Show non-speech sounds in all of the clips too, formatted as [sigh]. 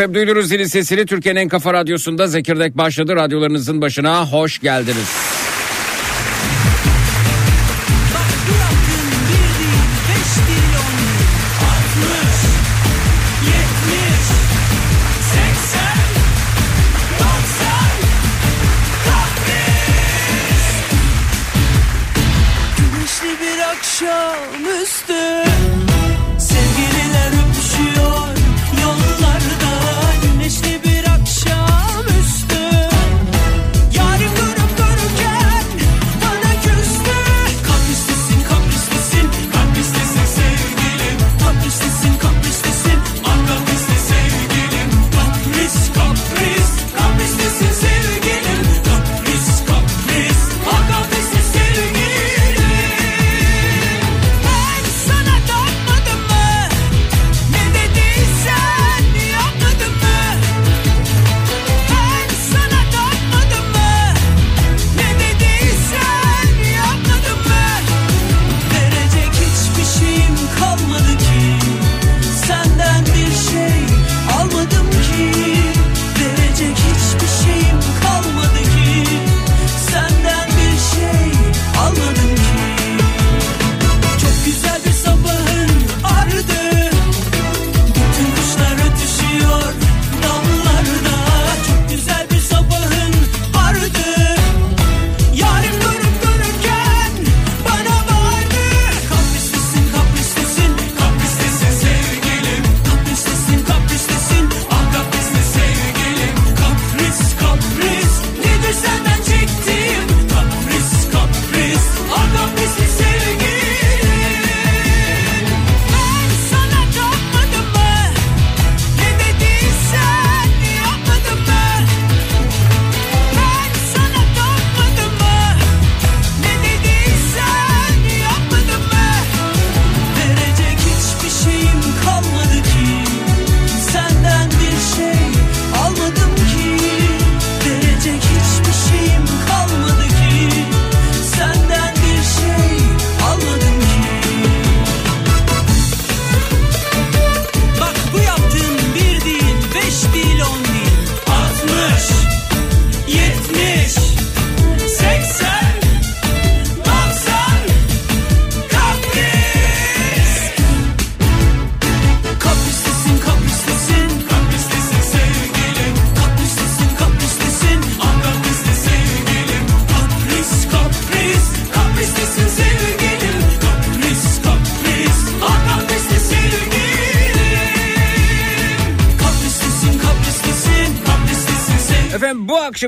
Efendim duyuruz zili sesini Türkiye'nin en kafa radyosunda Zekirdek başladı. Radyolarınızın başına hoş geldiniz.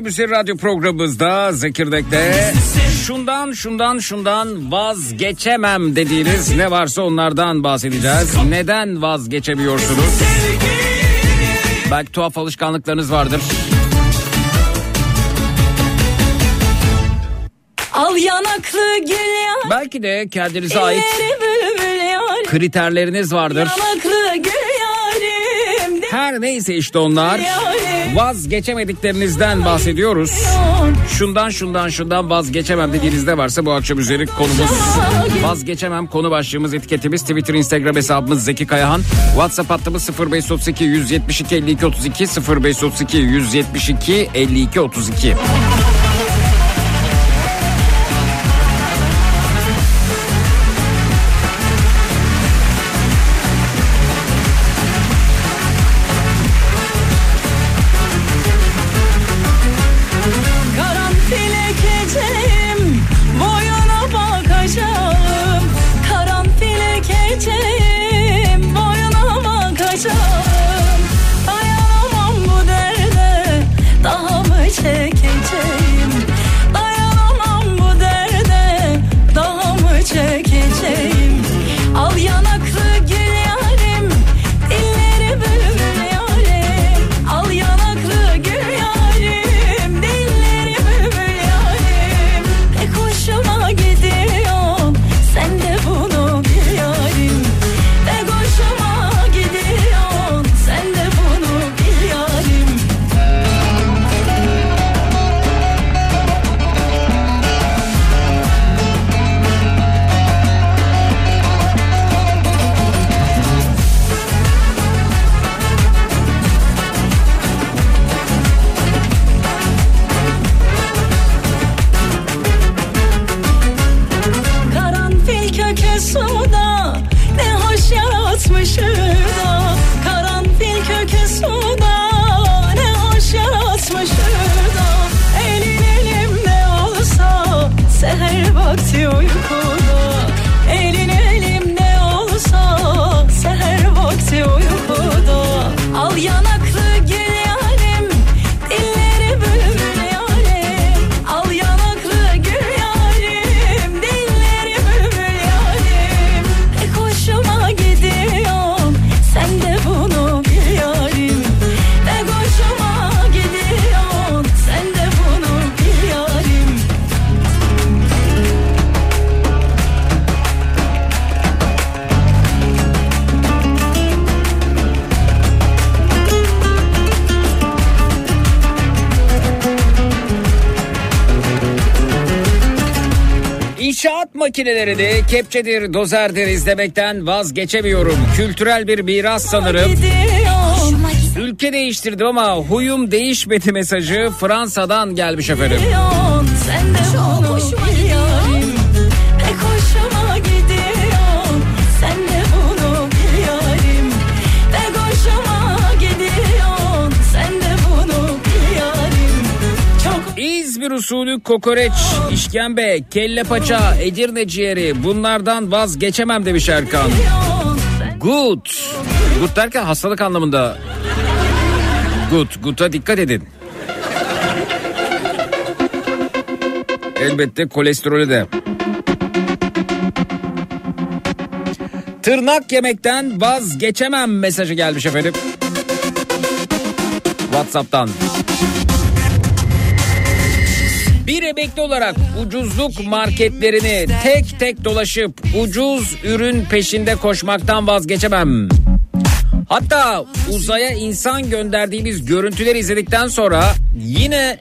Üzeri radyo programımızda Zekirdek'te şundan şundan şundan vazgeçemem dediğiniz ne varsa onlardan bahsedeceğiz. Neden vazgeçemiyorsunuz? Belki tuhaf alışkanlıklarınız vardır. Al yanaklı gül yar. Belki de kendinize ait kriterleriniz vardır. Yanaklı gül yarim. Her neyse işte onlar. Yarim. Vazgeçemediklerinizden bahsediyoruz. Şundan şundan şundan vazgeçemem dediğinizde varsa bu akşam üzeri konumuz. Vazgeçemem konu başlığımız etiketimiz Twitter Instagram hesabımız Zeki Kayahan. WhatsApp hattımız 0532 172 52 32 0532 172 52 32 makinelerini kepçedir, dozerdir izlemekten vazgeçemiyorum. Kültürel bir miras sanırım. Ülke değiştirdim ama huyum değişmedi mesajı Fransa'dan gelmiş efendim. sen de İzmir usulü kokoreç, işkembe, kelle paça, edirne ciğeri bunlardan vazgeçemem demiş Erkan. Good. Good derken hastalık anlamında. Good. Good'a dikkat edin. Elbette kolesterolü de. Tırnak yemekten vazgeçemem mesajı gelmiş efendim. WhatsApp'tan. Emekli olarak ucuzluk marketlerini tek tek dolaşıp ucuz ürün peşinde koşmaktan vazgeçemem. Hatta uzaya insan gönderdiğimiz görüntüleri izledikten sonra yine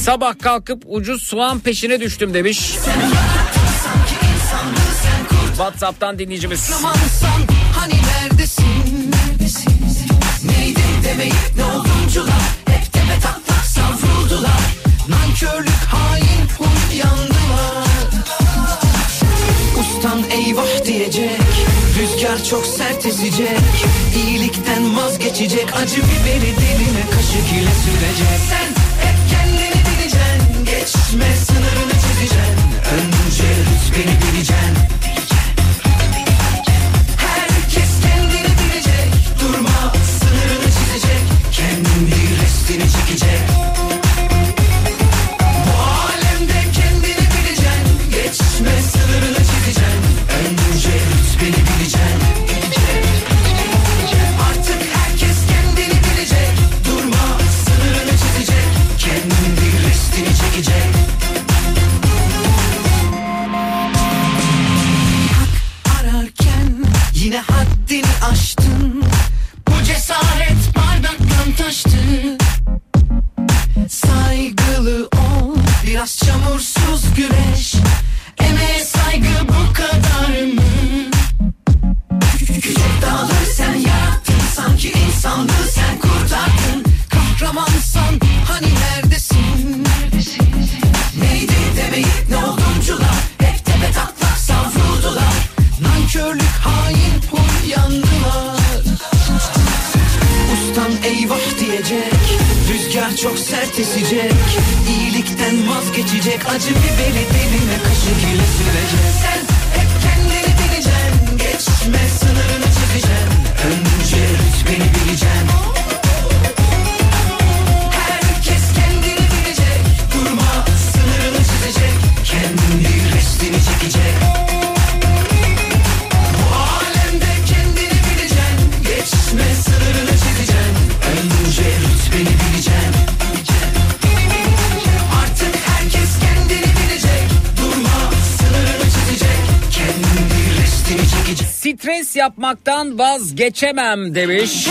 sabah kalkıp ucuz soğan peşine düştüm demiş. WhatsApp'tan dinleyicimiz. Hani neredesin? Neredesin? Neydi demeyi ne Nankörlük hain huy yandılar. Ustan eyvah diyecek Rüzgar çok sert esecek. İyilikten vazgeçecek Acı biberi diline kaşık ile sürecek. Sen hep kendini bileceksin Geçme sınırını çizeceksin. Önce rütbeni bileceksin Biraz çamursuz güneş. vazgeçemem demiş.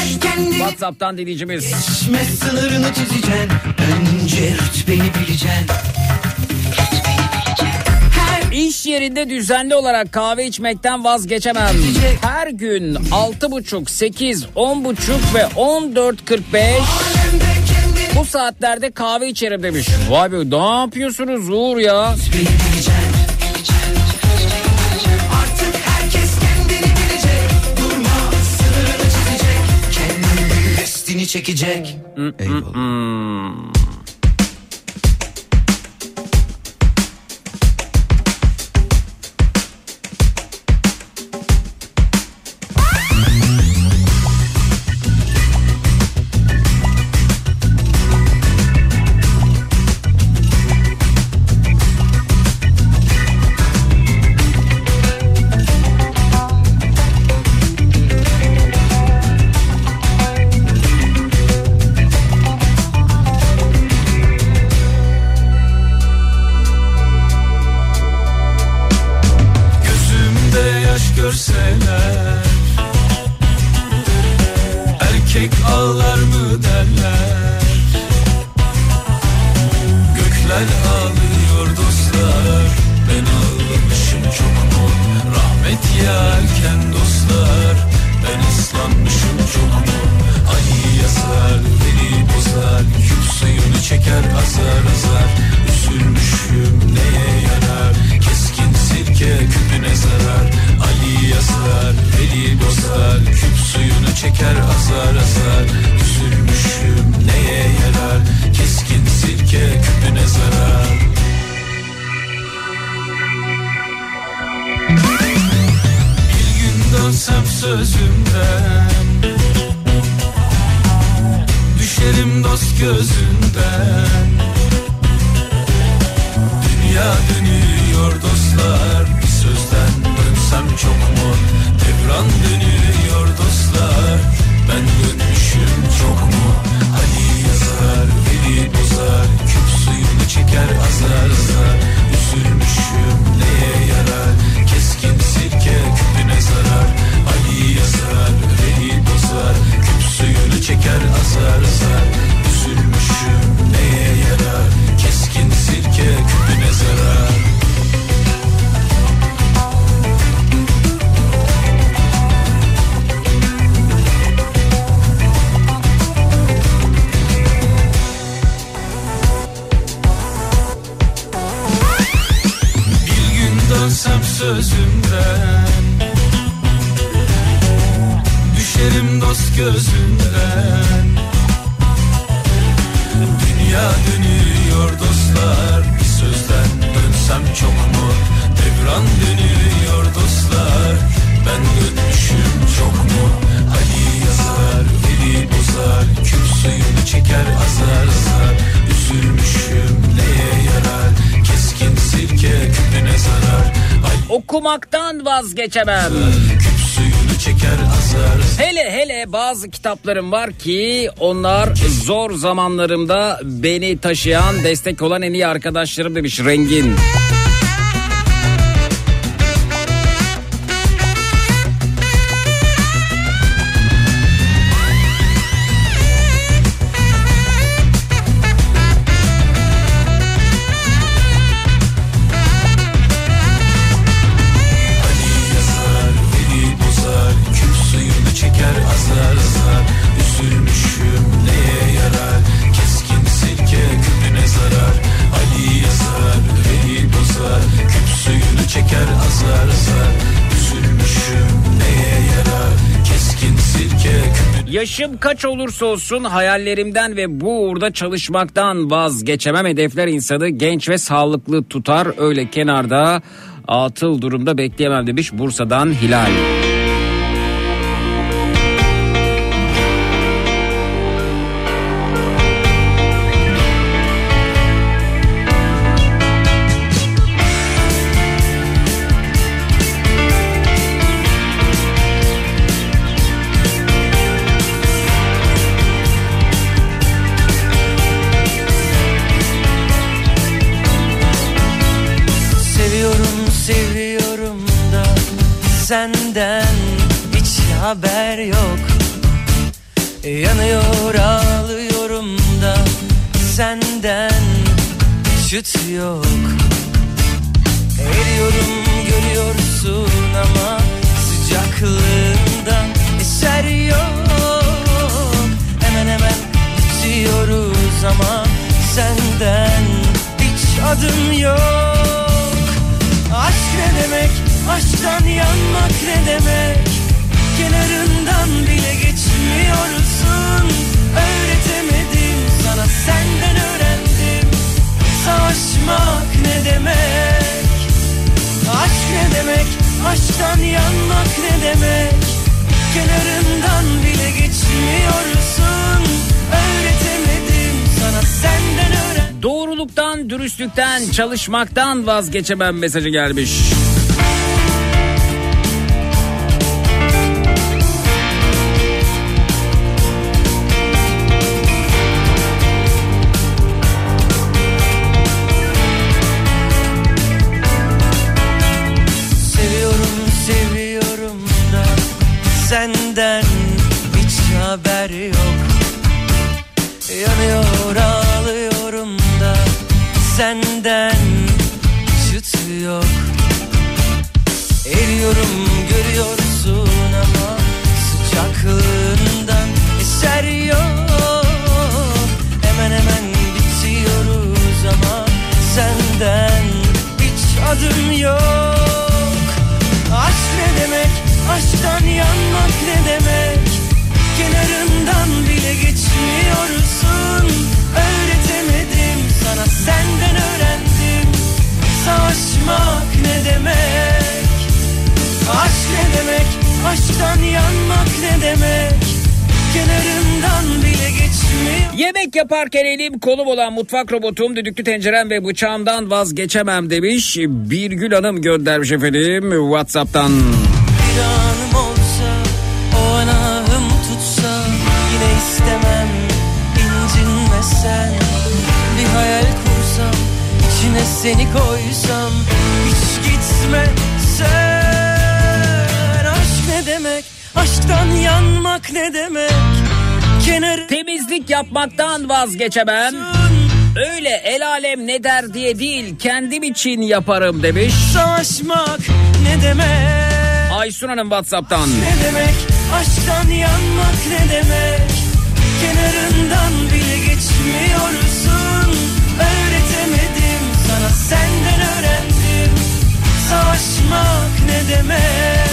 Whatsapp'tan dinleyicimiz. Geçme sınırını çizeceksin. Önce rüt bileceksin. İş yerinde düzenli olarak kahve içmekten vazgeçemem. Her gün 6.30, 8, 10.30 ve 14.45 bu saatlerde kahve içerim demiş. Vay be ne yapıyorsunuz Uğur ya? çekecek. Eyvallah. düşer azar azar Üzülmüşüm neye yarar? Keskin sirke küpüne zarar Ali yazar, eli bozar Küp suyunu çeker geçemem. Hele hele bazı kitaplarım var ki onlar zor zamanlarımda beni taşıyan, destek olan en iyi arkadaşlarım demiş Rengin. Rengin. Yaşım kaç olursa olsun hayallerimden ve bu uğurda çalışmaktan vazgeçemem. Hedefler insanı genç ve sağlıklı tutar. Öyle kenarda atıl durumda bekleyemem demiş Bursa'dan Hilal. Şut yok. Eriyorum görüyorsun ama sıcaklığından eser yok. Hemen hemen bitiyoruz ama senden hiç adım yok. Aşk ne demek, aşktan yanmak ne demek? Kenarından bile geçmiyorsun. Öğretemedim sana senden öğrendim Savaşmak ne demek? Aşk ne demek, aşktan yanmak ne demek? Kenarından bile geçmiyorsun. Öğretemedim sana senden öğrendim Doğruluktan, dürüstlükten, çalışmaktan vazgeçemem mesajı gelmiş. Eriyorum görüyorsun ama sıcaklığından eser yok. Hemen hemen bitiyoruz ama senden hiç adım yok. Aşk ne demek, aşktan yanmak ne demek? Kenarından bile geçmiyorsun. Öğretemedim sana senden öğrendim. Savaşmak ne demek ne demek, aşktan yanmak ne demek Kenarından bile geçmiyor Yemek yaparken elim kolum olan mutfak robotum, düdüklü tencerem ve bıçağımdan vazgeçemem demiş. Birgül Hanım göndermiş efendim Whatsapp'tan. Bir anım olsa o an ahım tutsa Yine istemem incinmesen Bir hayal kursam içine seni koysam Hiç gitme aşktan yanmak ne demek? Kenar Temizlik yapmaktan vazgeçemem. Öyle el alem ne der diye değil kendim için yaparım demiş. savaşmak ne demek? Aysun Hanım Whatsapp'tan. Ne demek? Aşktan yanmak ne demek? Kenarından bile geçmiyorsun. Öğretemedim sana senden öğrendim. Savaşmak ne demek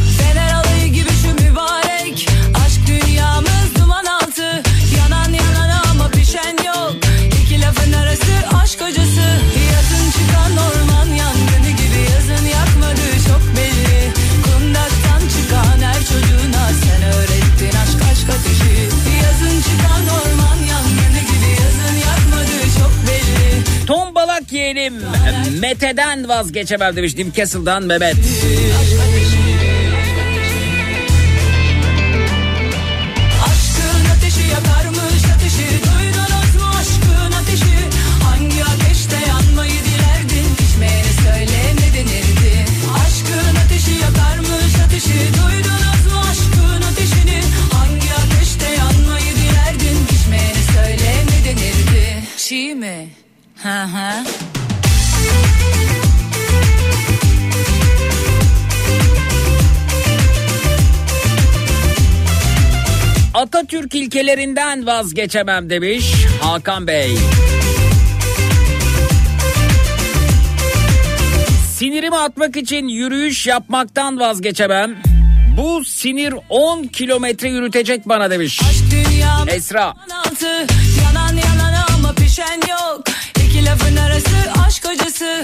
Mete'den vazgeçemem demiş Newcastle'dan Mehmet. Aşkın ateşi Atatürk ilkelerinden vazgeçemem demiş Hakan Bey. Sinirimi atmak için yürüyüş yapmaktan vazgeçemem. Bu sinir 10 kilometre yürütecek bana demiş. Esra. altı Yanan yalan ama pişen yok İki lafın arası aşk acısı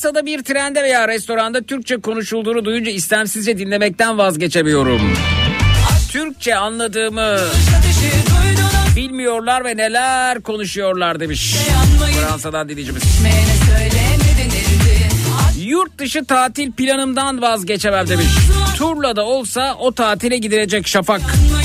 Fransa'da bir trende veya restoranda Türkçe konuşulduğunu duyunca istemsizce dinlemekten vazgeçemiyorum. Türkçe anladığımı bilmiyorlar ve neler konuşuyorlar demiş. Fransa'dan dinleyicimiz. Yurt dışı tatil planımdan vazgeçemem demiş. Turla da olsa o tatile gidilecek Şafak. Yanmayı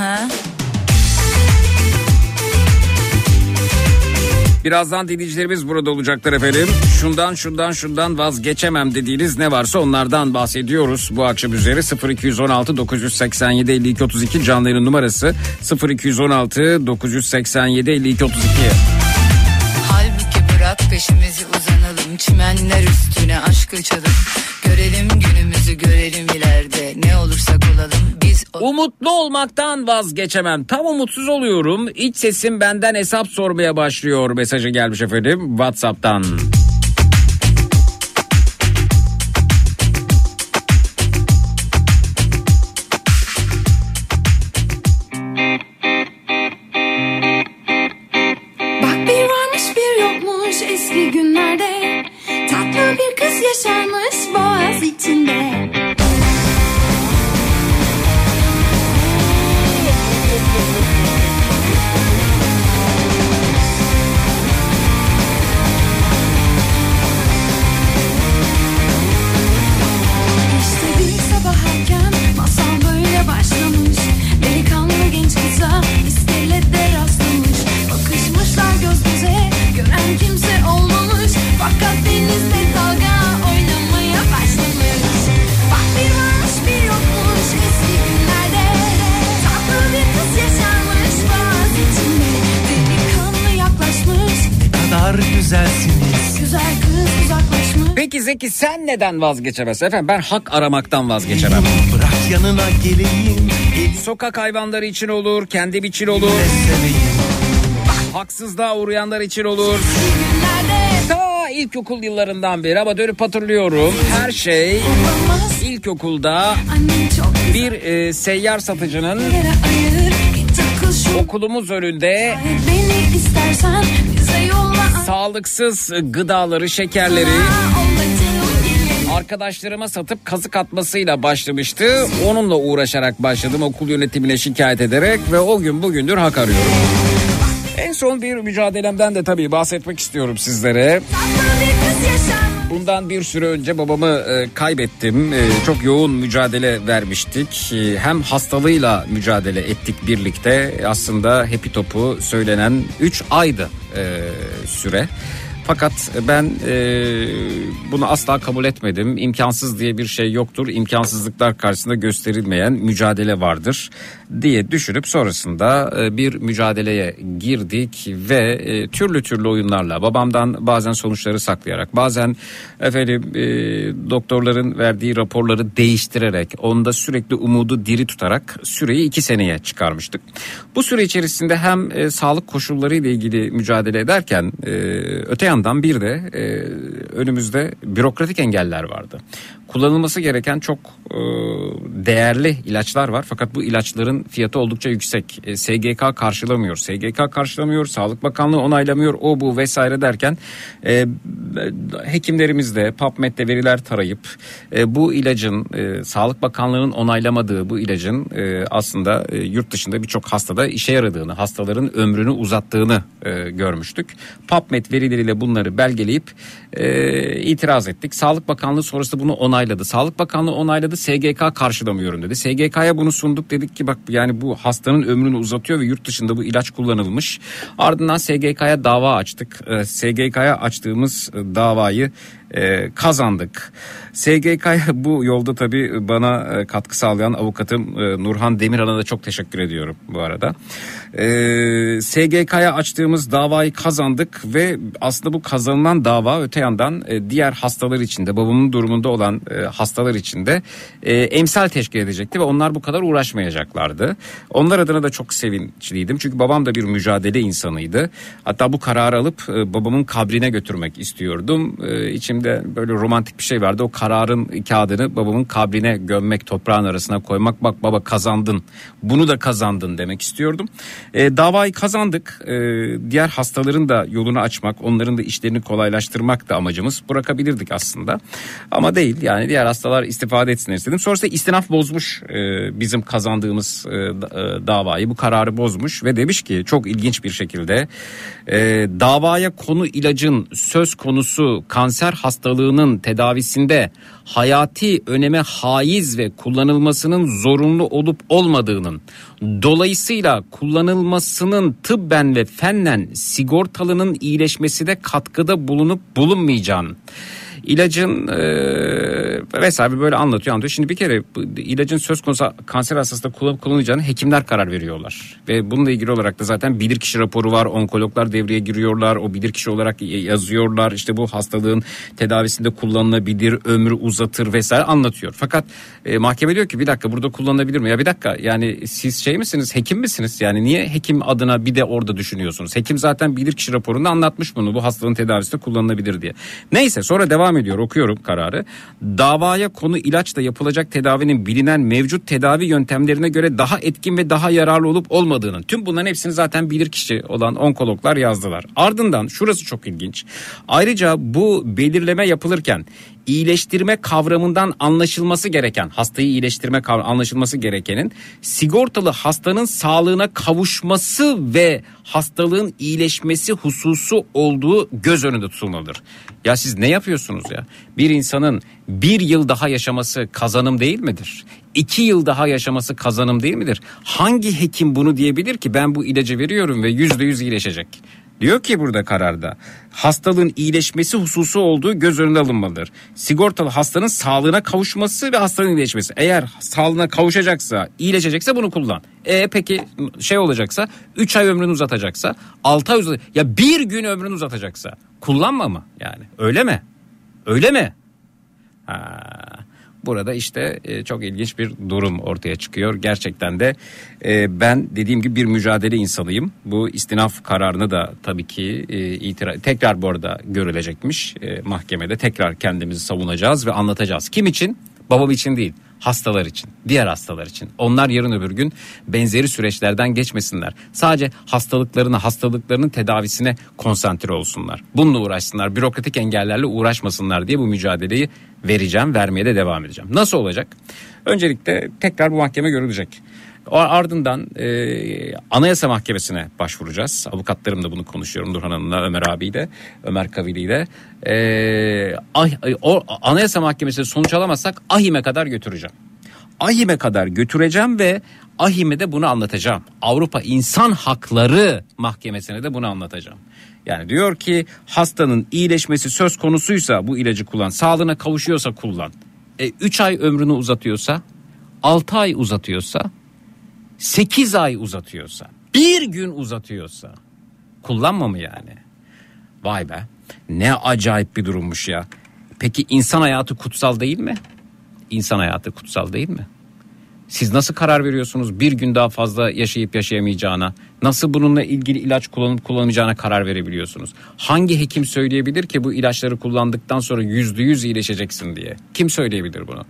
Hı. Birazdan dinleyicilerimiz burada olacaklar efendim. Şundan şundan şundan vazgeçemem dediğiniz ne varsa onlardan bahsediyoruz. Bu akşam üzeri 0216 987 52 32 canlı yayın numarası 0216 987 52 32. Halbuki bırak peşimizi uzanalım Çimenler üstüne aşk açalım Görelim günümüzü görelim ileride Ne olursak olalım Umutlu olmaktan vazgeçemem. Tam umutsuz oluyorum. İç sesim benden hesap sormaya başlıyor mesajı gelmiş efendim WhatsApp'tan. Bak bir varmış bir yokmuş eski günlerde Tatlı bir kız yaşarmış boğaz içinde Peki Zeki sen neden vazgeçemezsin? Efendim ben hak aramaktan vazgeçemem. Bırak yanına geleyim Sokak hayvanları için olur, kendim için olur, haksızlığa uğrayanlar için olur. Ta ilkokul yıllarından beri ama dönüp hatırlıyorum. Her şey ilkokulda bir e, seyyar satıcının okulumuz önünde sağlıksız gıdaları, şekerleri arkadaşlarıma satıp kazık atmasıyla başlamıştı. Onunla uğraşarak başladım okul yönetimine şikayet ederek ve o gün bugündür hak arıyorum. En son bir mücadelemden de tabii bahsetmek istiyorum sizlere. Bundan bir süre önce babamı e, kaybettim. E, çok yoğun mücadele vermiştik. E, hem hastalığıyla mücadele ettik birlikte. Aslında Happy Top'u söylenen 3 aydı e, süre. Fakat ben e, bunu asla kabul etmedim. İmkansız diye bir şey yoktur. İmkansızlıklar karşısında gösterilmeyen mücadele vardır diye düşünüp sonrasında e, bir mücadeleye girdik ve e, türlü türlü oyunlarla babamdan bazen sonuçları saklayarak bazen efendim e, doktorların verdiği raporları değiştirerek onda sürekli umudu diri tutarak süreyi iki seneye çıkarmıştık. Bu süre içerisinde hem e, sağlık koşulları ile ilgili mücadele ederken e, öte yandan yandan bir de e, önümüzde bürokratik engeller vardı. Kullanılması gereken çok e, değerli ilaçlar var fakat bu ilaçların fiyatı oldukça yüksek. E, SGK karşılamıyor, SGK karşılamıyor, Sağlık Bakanlığı onaylamıyor, o bu vesaire derken e, hekimlerimiz de PubMed'de veriler tarayıp e, bu ilacın e, Sağlık Bakanlığı'nın onaylamadığı bu ilacın e, aslında e, yurt dışında birçok hastada işe yaradığını, hastaların ömrünü uzattığını e, görmüştük. PubMed verileriyle bunları belgeleyip e, itiraz ettik. Sağlık Bakanlığı sonrasında bunu onayladı. Sağlık Bakanlığı onayladı, SGK karşılamıyorum dedi. SGK'ya bunu sunduk dedik ki bak yani bu hastanın ömrünü uzatıyor ve yurt dışında bu ilaç kullanılmış. Ardından SGK'ya dava açtık. E, SGK'ya açtığımız e, davayı e, kazandık. SGK'ya [laughs] bu yolda tabii bana e, katkı sağlayan avukatım e, Nurhan Demirhan'a da çok teşekkür ediyorum bu arada. E, SGK'ya açtığımız davayı kazandık ve aslında bu kazanılan dava öte yandan e, diğer hastalar için de babamın durumunda olan e, hastalar için de e, emsal teşkil edecekti ve onlar bu kadar uğraşmayacaklardı. Onlar adına da çok sevinçliydim çünkü babam da bir mücadele insanıydı. Hatta bu kararı alıp e, babamın kabrine götürmek istiyordum. E, içimde böyle romantik bir şey vardı. O kararın kağıdını babamın kabrine gömmek, toprağın arasına koymak. Bak baba kazandın. Bunu da kazandın demek istiyordum. E, davayı kazandık. E, diğer hastaların da yolunu açmak, onların da işlerini kolaylaştırmak da amacımız. Bırakabilirdik aslında. Ama değil. Yani diğer hastalar istifade etsinler istedim. Sonrasında istinaf bozmuş e, bizim kazandığımız e, e, davayı. Bu kararı bozmuş ve demiş ki çok ilginç bir şekilde e, davaya konu ilacın söz konusu kanser hastalığının tedavisinde hayati öneme haiz ve kullanılmasının zorunlu olup olmadığının dolayısıyla kullanılmasının tıbben ve fennen sigortalının iyileşmesine katkıda bulunup bulunmayacağını İlacın e, vesaire böyle anlatıyor anlatıyor. Şimdi bir kere ilacın söz konusu kanser hastasında kullanıp hekimler karar veriyorlar. Ve bununla ilgili olarak da zaten bilirkişi raporu var. Onkologlar devreye giriyorlar. O bilirkişi olarak yazıyorlar. İşte bu hastalığın tedavisinde kullanılabilir, ömrü uzatır vesaire anlatıyor. Fakat e, mahkeme diyor ki bir dakika burada kullanılabilir mi? Ya bir dakika yani siz şey misiniz hekim misiniz? Yani niye hekim adına bir de orada düşünüyorsunuz? Hekim zaten bilirkişi raporunda anlatmış bunu. Bu hastalığın tedavisinde kullanılabilir diye. Neyse sonra devam ediyor okuyorum kararı. Davaya konu ilaçla yapılacak tedavinin bilinen mevcut tedavi yöntemlerine göre daha etkin ve daha yararlı olup olmadığının tüm bunların hepsini zaten bilirkişi olan onkologlar yazdılar. Ardından şurası çok ilginç. Ayrıca bu belirleme yapılırken iyileştirme kavramından anlaşılması gereken hastayı iyileştirme kavramı anlaşılması gerekenin sigortalı hastanın sağlığına kavuşması ve hastalığın iyileşmesi hususu olduğu göz önünde tutulmalıdır. Ya siz ne yapıyorsunuz ya? Bir insanın bir yıl daha yaşaması kazanım değil midir? İki yıl daha yaşaması kazanım değil midir? Hangi hekim bunu diyebilir ki ben bu ilacı veriyorum ve yüzde yüz iyileşecek? Diyor ki burada kararda hastalığın iyileşmesi hususu olduğu göz önünde alınmalıdır. Sigortalı hastanın sağlığına kavuşması ve hastalığın iyileşmesi. Eğer sağlığına kavuşacaksa, iyileşecekse bunu kullan. E peki şey olacaksa 3 ay ömrünü uzatacaksa 6 ay uzat ya bir gün ömrünü uzatacaksa kullanma mı yani öyle mi? Öyle mi? Ha. Burada işte e, çok ilginç bir durum ortaya çıkıyor. Gerçekten de e, ben dediğim gibi bir mücadele insanıyım. Bu istinaf kararını da tabii ki e, itira- tekrar bu arada görülecekmiş e, mahkemede. Tekrar kendimizi savunacağız ve anlatacağız. Kim için? Babam için değil hastalar için, diğer hastalar için. Onlar yarın öbür gün benzeri süreçlerden geçmesinler. Sadece hastalıklarına, hastalıklarının tedavisine konsantre olsunlar. Bununla uğraşsınlar, bürokratik engellerle uğraşmasınlar diye bu mücadeleyi vereceğim, vermeye de devam edeceğim. Nasıl olacak? Öncelikle tekrar bu mahkeme görülecek. O ardından e, Anayasa Mahkemesi'ne başvuracağız. Avukatlarım da bunu konuşuyorum Nurhan Hanım'la, Ömer abiyle, Ömer Kavili'yle. E, ah, o Anayasa Mahkemesi'ne sonuç alamazsak AHİM'e kadar götüreceğim. AHİM'e kadar götüreceğim ve AHİM'e de bunu anlatacağım. Avrupa İnsan Hakları Mahkemesi'ne de bunu anlatacağım. Yani diyor ki hastanın iyileşmesi söz konusuysa bu ilacı kullan. Sağlığına kavuşuyorsa kullan. 3 ay ömrünü uzatıyorsa 6 ay uzatıyorsa 8 ay uzatıyorsa bir gün uzatıyorsa kullanma mı yani? Vay be ne acayip bir durummuş ya. Peki insan hayatı kutsal değil mi? İnsan hayatı kutsal değil mi? Siz nasıl karar veriyorsunuz bir gün daha fazla yaşayıp yaşayamayacağına? Nasıl bununla ilgili ilaç kullanıp kullanmayacağına karar verebiliyorsunuz? Hangi hekim söyleyebilir ki bu ilaçları kullandıktan sonra yüzde yüz iyileşeceksin diye? Kim söyleyebilir bunu?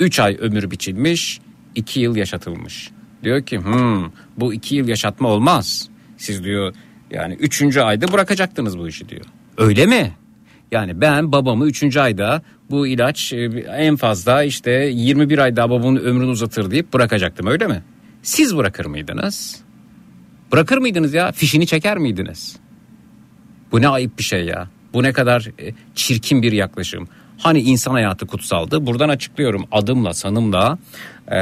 3 ay ömür biçilmiş, 2 yıl yaşatılmış. Diyor ki hmm, bu 2 yıl yaşatma olmaz. Siz diyor yani 3. ayda bırakacaktınız bu işi diyor. Öyle mi? Yani ben babamı 3. ayda bu ilaç e, en fazla işte 21 ay daha babamın ömrünü uzatır deyip bırakacaktım öyle mi? Siz bırakır mıydınız? Bırakır mıydınız ya? Fişini çeker miydiniz? Bu ne ayıp bir şey ya. Bu ne kadar e, çirkin bir yaklaşım. Hani insan hayatı kutsaldı. Buradan açıklıyorum adımla sanımla e,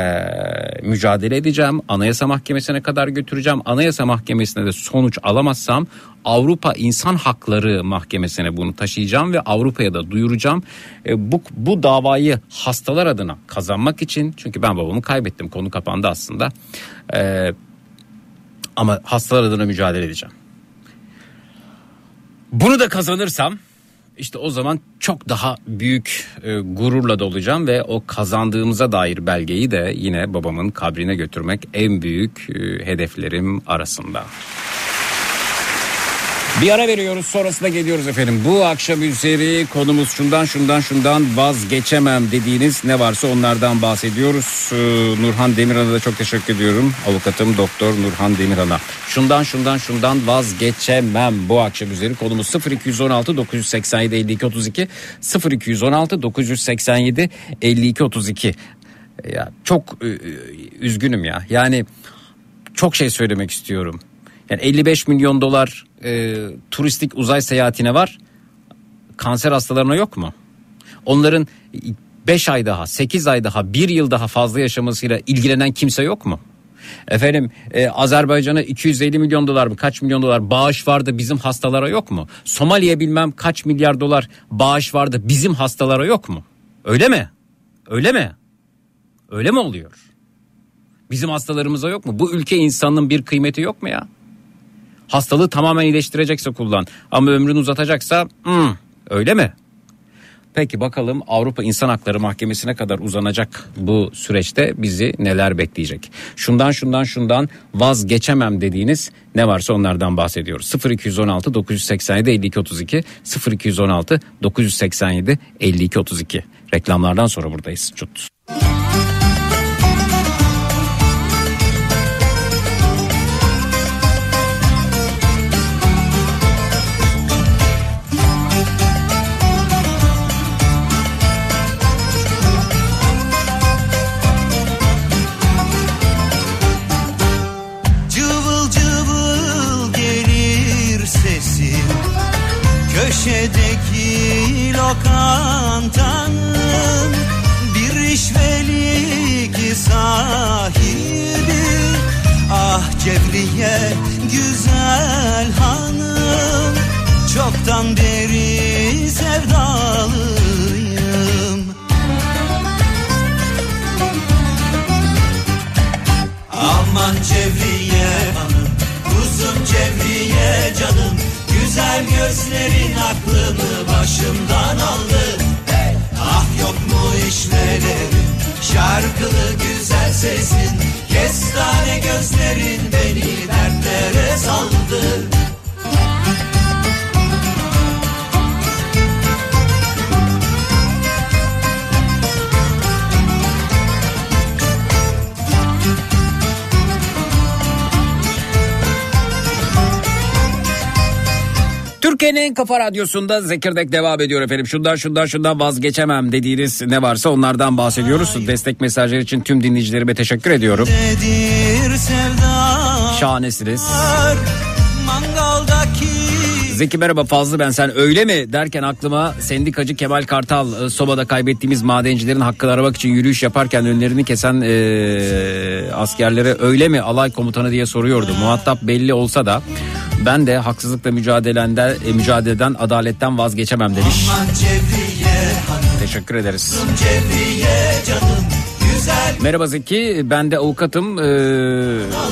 mücadele edeceğim. Anayasa Mahkemesi'ne kadar götüreceğim. Anayasa Mahkemesi'ne de sonuç alamazsam Avrupa İnsan Hakları Mahkemesi'ne bunu taşıyacağım ve Avrupa'ya da duyuracağım. E, bu, bu davayı hastalar adına kazanmak için çünkü ben babamı kaybettim konu kapandı aslında. E, ama hastalar adına mücadele edeceğim. Bunu da kazanırsam işte o zaman çok daha büyük e, gururla dolacağım ve o kazandığımıza dair belgeyi de yine babamın kabrine götürmek en büyük e, hedeflerim arasında. Bir ara veriyoruz sonrasında geliyoruz efendim. Bu akşam üzeri konumuz şundan şundan şundan vazgeçemem dediğiniz ne varsa onlardan bahsediyoruz. Ee, Nurhan Demirhan'a da çok teşekkür ediyorum. Avukatım Doktor Nurhan Demirhan'a. Şundan şundan şundan vazgeçemem bu akşam üzeri konumuz 0216 987 52 32 0216 987 52 32. Ya çok e, e, üzgünüm ya. Yani çok şey söylemek istiyorum. Yani 55 milyon dolar e, turistik uzay seyahatine var. Kanser hastalarına yok mu? Onların 5 ay daha, 8 ay daha, 1 yıl daha fazla yaşamasıyla ilgilenen kimse yok mu? Efendim e, Azerbaycan'a 250 milyon dolar mı kaç milyon dolar bağış vardı bizim hastalara yok mu? Somali'ye bilmem kaç milyar dolar bağış vardı bizim hastalara yok mu? Öyle mi? Öyle mi? Öyle mi oluyor? Bizim hastalarımıza yok mu? Bu ülke insanının bir kıymeti yok mu ya? Hastalığı tamamen iyileştirecekse kullan. Ama ömrünü uzatacaksa hmm, öyle mi? Peki bakalım Avrupa İnsan Hakları Mahkemesi'ne kadar uzanacak bu süreçte bizi neler bekleyecek? Şundan şundan şundan vazgeçemem dediğiniz ne varsa onlardan bahsediyoruz. 0216 987 52 32 0216 987 52 32 reklamlardan sonra buradayız. Çut. Lokantanın Bir işvelik sahibi Ah Cevriye güzel hanım Çoktan beri sevdalıyım. Aman Cevriye hanım Kuzum Cevriye Güzel gözlerin aklımı başımdan aldı. Ah yok mu işvelerin Şarkılı güzel sesin Kestane gözlerin beni dertlere saldı Türkiye'nin Kafa Radyosu'nda Zekirdek devam ediyor efendim. Şundan şundan şundan vazgeçemem dediğiniz ne varsa onlardan bahsediyoruz. Destek mesajları için tüm dinleyicilerime teşekkür ediyorum. Şahanesiniz. Mangaldaki Zeki merhaba Fazlı ben sen öyle mi derken aklıma sendikacı Kemal Kartal e, sobada kaybettiğimiz madencilerin hakkını aramak için yürüyüş yaparken önlerini kesen e, askerlere öyle mi alay komutanı diye soruyordu. Muhatap belli olsa da ben de haksızlıkla mücadeleden, e, mücadeleden adaletten vazgeçemem demiş. Teşekkür ederiz. Cevriye canım Güzel Merhaba Zeki ben de avukatım e,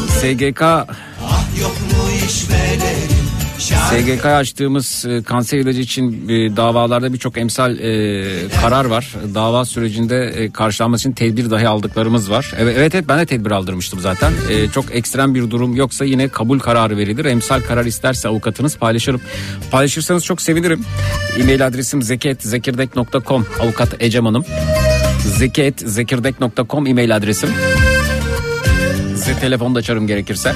SGK ah yok mu işvelerin SGK açtığımız e, kanser ilacı için e, davalarda birçok emsal e, karar var. Dava sürecinde karşılanması için tedbir dahi aldıklarımız var. Evet evet, ben de tedbir aldırmıştım zaten. Çok ekstrem bir durum yoksa yine kabul kararı verilir. Emsal karar isterse avukatınız paylaşırım. Paylaşırsanız çok sevinirim. E-mail adresim zeki.zekirdek.com avukat Ecem Hanım. zeki.zekirdek.com e-mail adresim. Size telefonu da açarım gerekirse.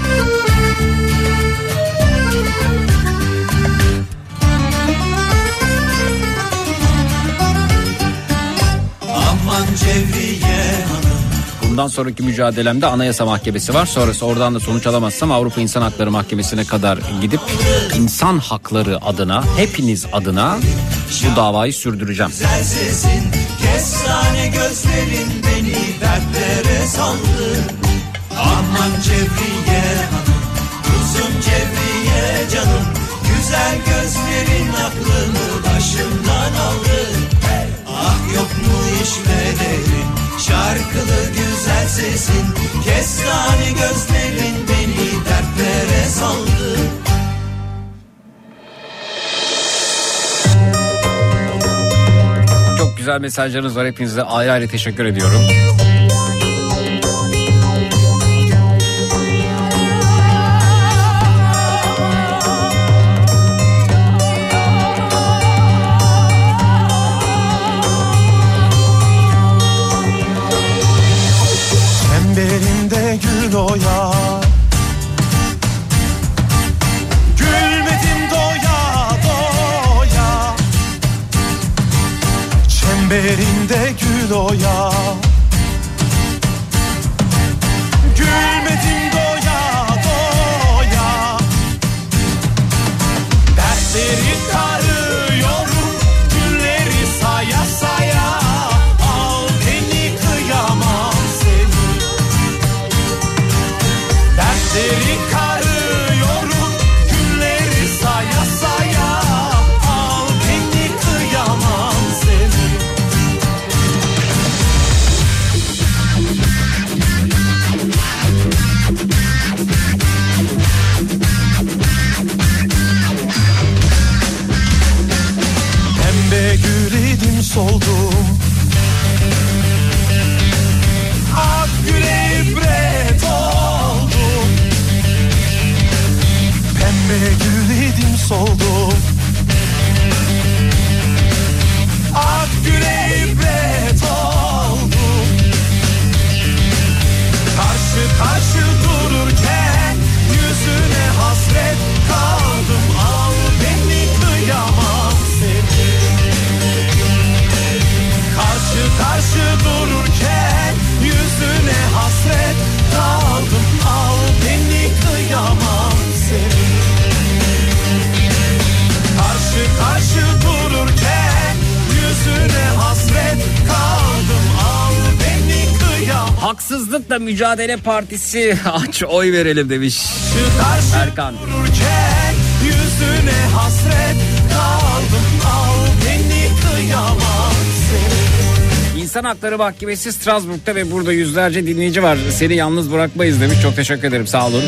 Bundan sonraki mücadelemde Anayasa Mahkemesi var. Sonrası oradan da sonuç alamazsam Avrupa İnsan Hakları Mahkemesi'ne kadar gidip insan hakları adına, hepiniz adına bu davayı sürdüreceğim. Güzel sesin Kestane gözlerin beni dertlere saldı Aman Cevriye Hanım Kuzum Cevriye canım Güzel gözlerin aklımı başımdan aldı yok mu işvelerin Şarkılı güzel sesin Kestane gözlerin beni dertlere saldı Çok güzel mesajlarınız var. Hepinize ayrı ayrı teşekkür ediyorum. Çemberinde gül oya Gülmedim doya doya. Çemberinde gül oya Haksızlıkla Mücadele Partisi [laughs] aç oy verelim demiş. Erkan. Yüzüne hasret kaldım Al beni kıyamam seni İnsan Hakları Mahkemesi Strasbourg'da ve burada yüzlerce dinleyici var. Seni yalnız bırakmayız demiş. Çok teşekkür ederim. Sağ olun.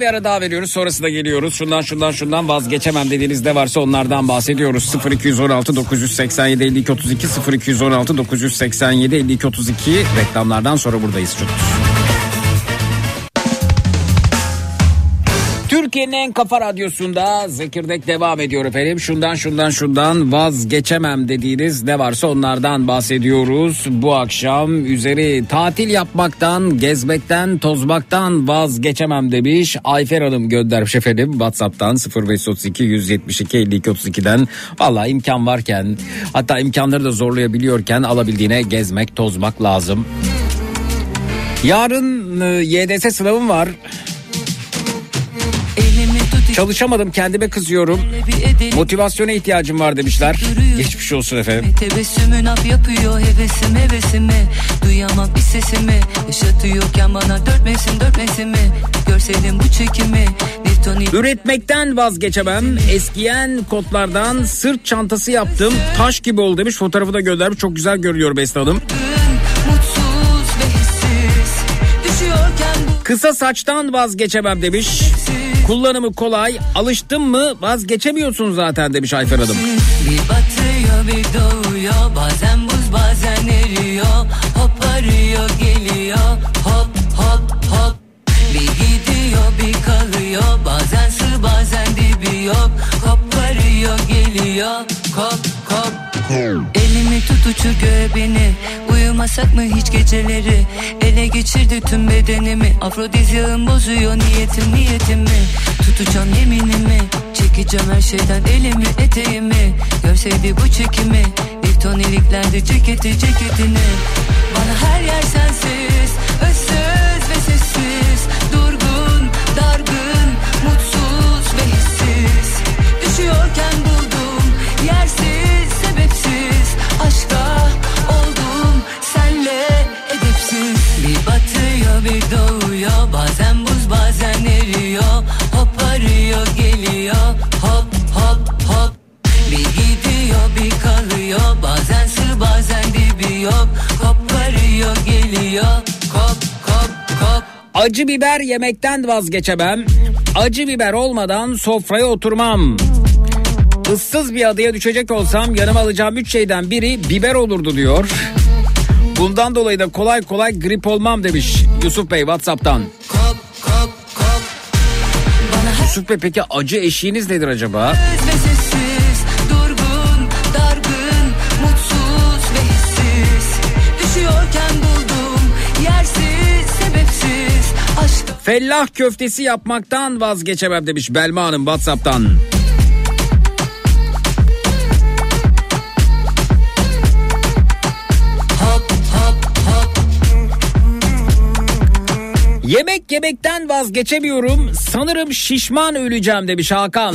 Bir ara daha veriyoruz. Sonrasında geliyoruz. Şundan şundan şundan vazgeçemem dediğiniz ne varsa onlardan bahsediyoruz. 0216 987 52 32 0216 987 52 32 reklamlardan sonra buradayız. Çok. Türkiye'nin en kafa radyosunda Zekirdek devam ediyor efendim. Şundan şundan şundan vazgeçemem dediğiniz ne varsa onlardan bahsediyoruz. Bu akşam üzeri tatil yapmaktan, gezmekten, tozmaktan vazgeçemem demiş. Ayfer Hanım göndermiş efendim WhatsApp'tan 0532 172 52 32'den. Valla imkan varken hatta imkanları da zorlayabiliyorken alabildiğine gezmek, tozmak lazım. Yarın e, YDS sınavım var. Çalışamadım kendime kızıyorum. Motivasyona ihtiyacım var demişler. Geçmiş olsun efendim. Tebessümün ap yapıyor hevesim hevesimi Duyamam bir sesimi Yaşatıyorken bana dört mevsim dört mevsimi Görseydin bu çekimi Üretmekten vazgeçemem. Eskiyen kotlardan sırt çantası yaptım. Taş gibi oldu demiş. Fotoğrafı da göndermiş. Çok güzel görünüyor Beste Hanım. Kısa saçtan vazgeçemem demiş. Kullanımı kolay. Alıştım mı vazgeçemiyorsun zaten demiş Ayfer Hanım. Bir batıyor bir doğuyor Bazen buz bazen eriyor Hop arıyor geliyor Hop hop hop Bir gidiyor bir kalıyor Bazen sığ bazen dibi yok Hop arıyor geliyor Kop kop Tut uçur göğe beni Uyumasak mı hiç geceleri? Ele geçirdi tüm bedenimi. Afrodizyağım bozuyor niyetim niyetimi Tutacağım yeminimi. Çekeceğim her şeyden elimi eteğimi. Görseydi bu çekimi. Bir ton iliklerdi ceketi ceketini. Bana her yer sensiz geliyor Kop kop kop Acı biber yemekten vazgeçemem. Acı biber olmadan sofraya oturmam. Issız bir adaya düşecek olsam yanıma alacağım üç şeyden biri biber olurdu diyor. Bundan dolayı da kolay kolay grip olmam demiş Yusuf Bey Whatsapp'tan. kop kop kop Yusuf Bey peki acı eşiğiniz nedir acaba? Sessiz Fellah köftesi yapmaktan vazgeçemem demiş Belma Hanım Whatsapp'tan. Yemek yemekten vazgeçemiyorum. Sanırım şişman öleceğim demiş Hakan.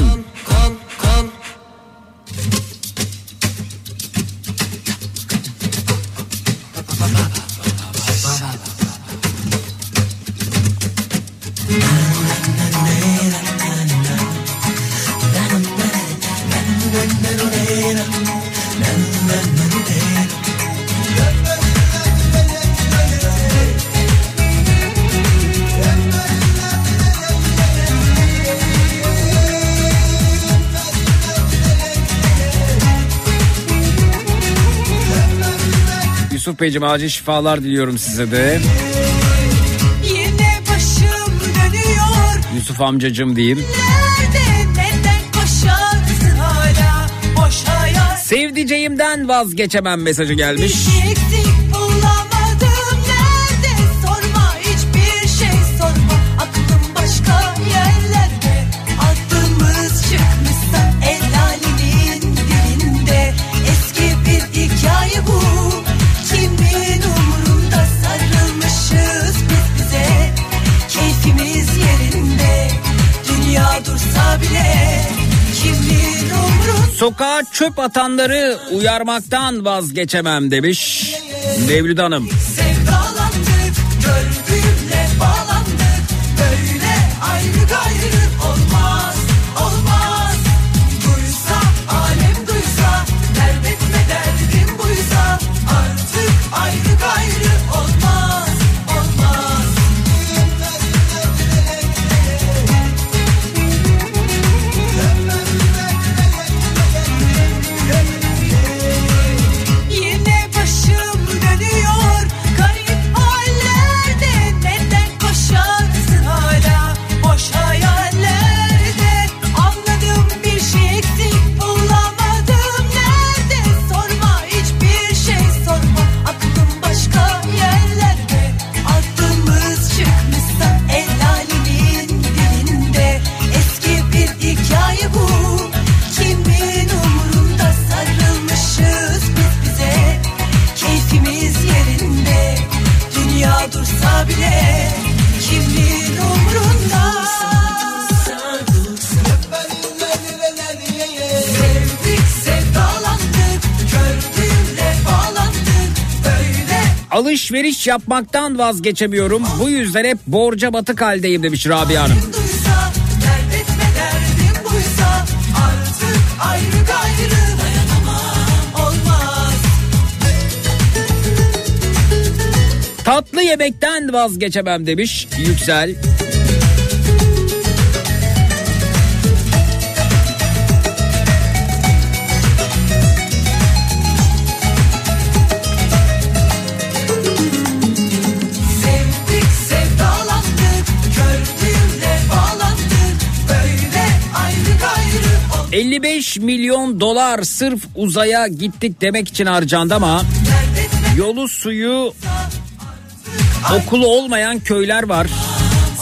Beyciğim acil şifalar diliyorum size de. Yine başım dönüyor Yusuf amcacım diyeyim. Nerede Sevdiceğimden vazgeçemem mesajı gelmiş. Eksik Sokağa çöp atanları uyarmaktan vazgeçemem demiş Mevlüt Hanım. Sevdalandık, yapmaktan vazgeçemiyorum. Bu yüzden hep borca batık haldeyim demiş Rabia Hanım. Tatlı yemekten vazgeçemem demiş Yüksel. 55 milyon dolar sırf uzaya gittik demek için harcandı ama yolu suyu okulu olmayan köyler var.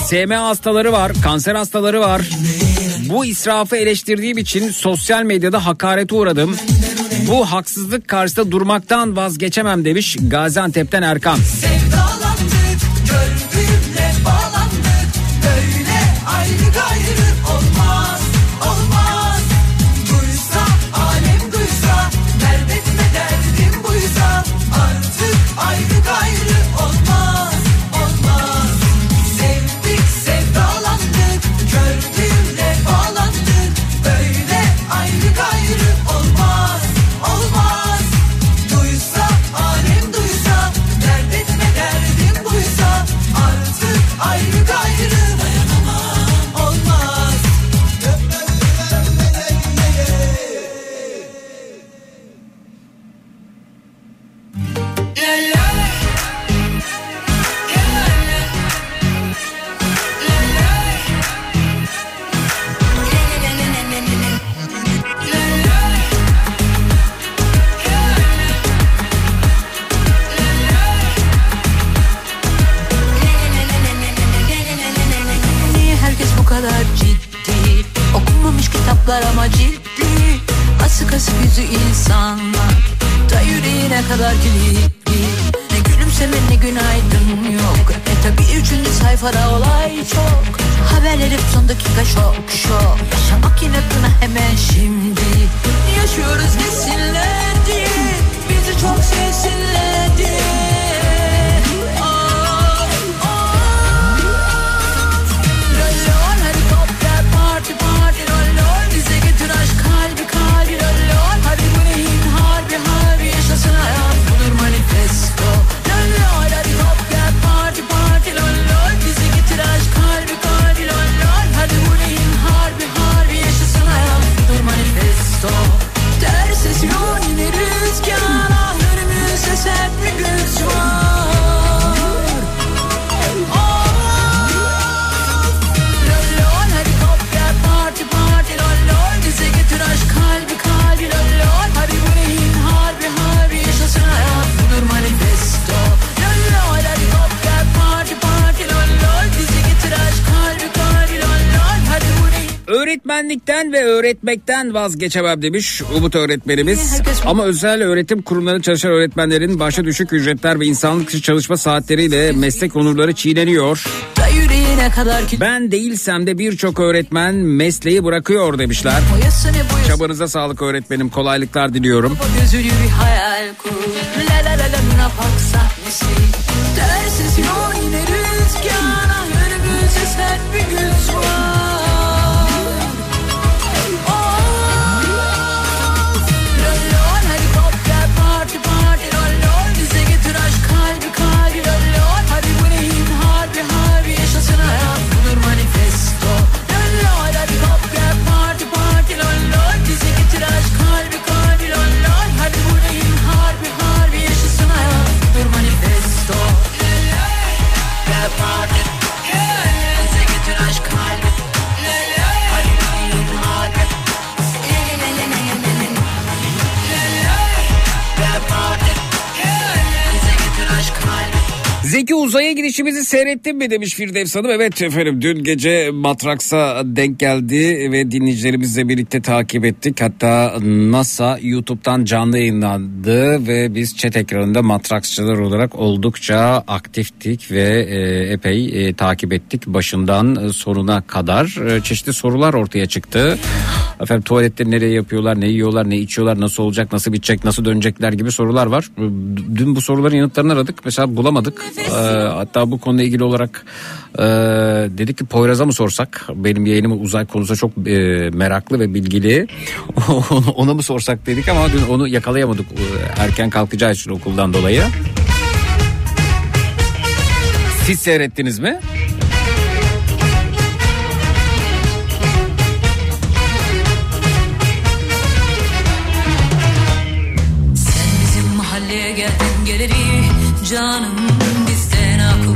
SM hastaları var, kanser hastaları var. Bu israfı eleştirdiğim için sosyal medyada hakarete uğradım. Bu haksızlık karşısında durmaktan vazgeçemem demiş Gaziantep'ten Erkan. Sevdalandık. öğretmekten vazgeçemem demiş Umut öğretmenimiz. Ama özel öğretim kurumlarında çalışan öğretmenlerin başa düşük ücretler ve insanlık dışı çalışma saatleriyle meslek onurları çiğneniyor. Ben değilsem de birçok öğretmen mesleği bırakıyor demişler. Çabanıza sağlık öğretmenim kolaylıklar diliyorum. Dersiz yol yine rüzgara Önümüzde sert bir gün var Zeki uzaya gidişimizi seyrettin mi demiş Firdevs Hanım. Evet efendim dün gece Matraks'a denk geldi ve dinleyicilerimizle birlikte takip ettik. Hatta NASA YouTube'dan canlı yayınlandı ve biz chat ekranında Matraksçılar olarak oldukça aktiftik ve e, epey e, takip ettik. Başından sonuna kadar e, çeşitli sorular ortaya çıktı. Efendim tuvalette nereye yapıyorlar, ne yiyorlar, ne içiyorlar, nasıl olacak, nasıl bitecek, nasıl dönecekler gibi sorular var. Dün bu soruların yanıtlarını aradık. Mesela bulamadık. Ee, hatta bu konuyla ilgili olarak e, dedik ki Poyraz'a mı sorsak? Benim yayınım uzay konusunda çok e, meraklı ve bilgili. [laughs] Ona mı sorsak dedik ama dün onu yakalayamadık e, erken kalkacağı için okuldan dolayı. Siz seyrettiniz mi? Sen bizim mahalleye geldin geleri Canım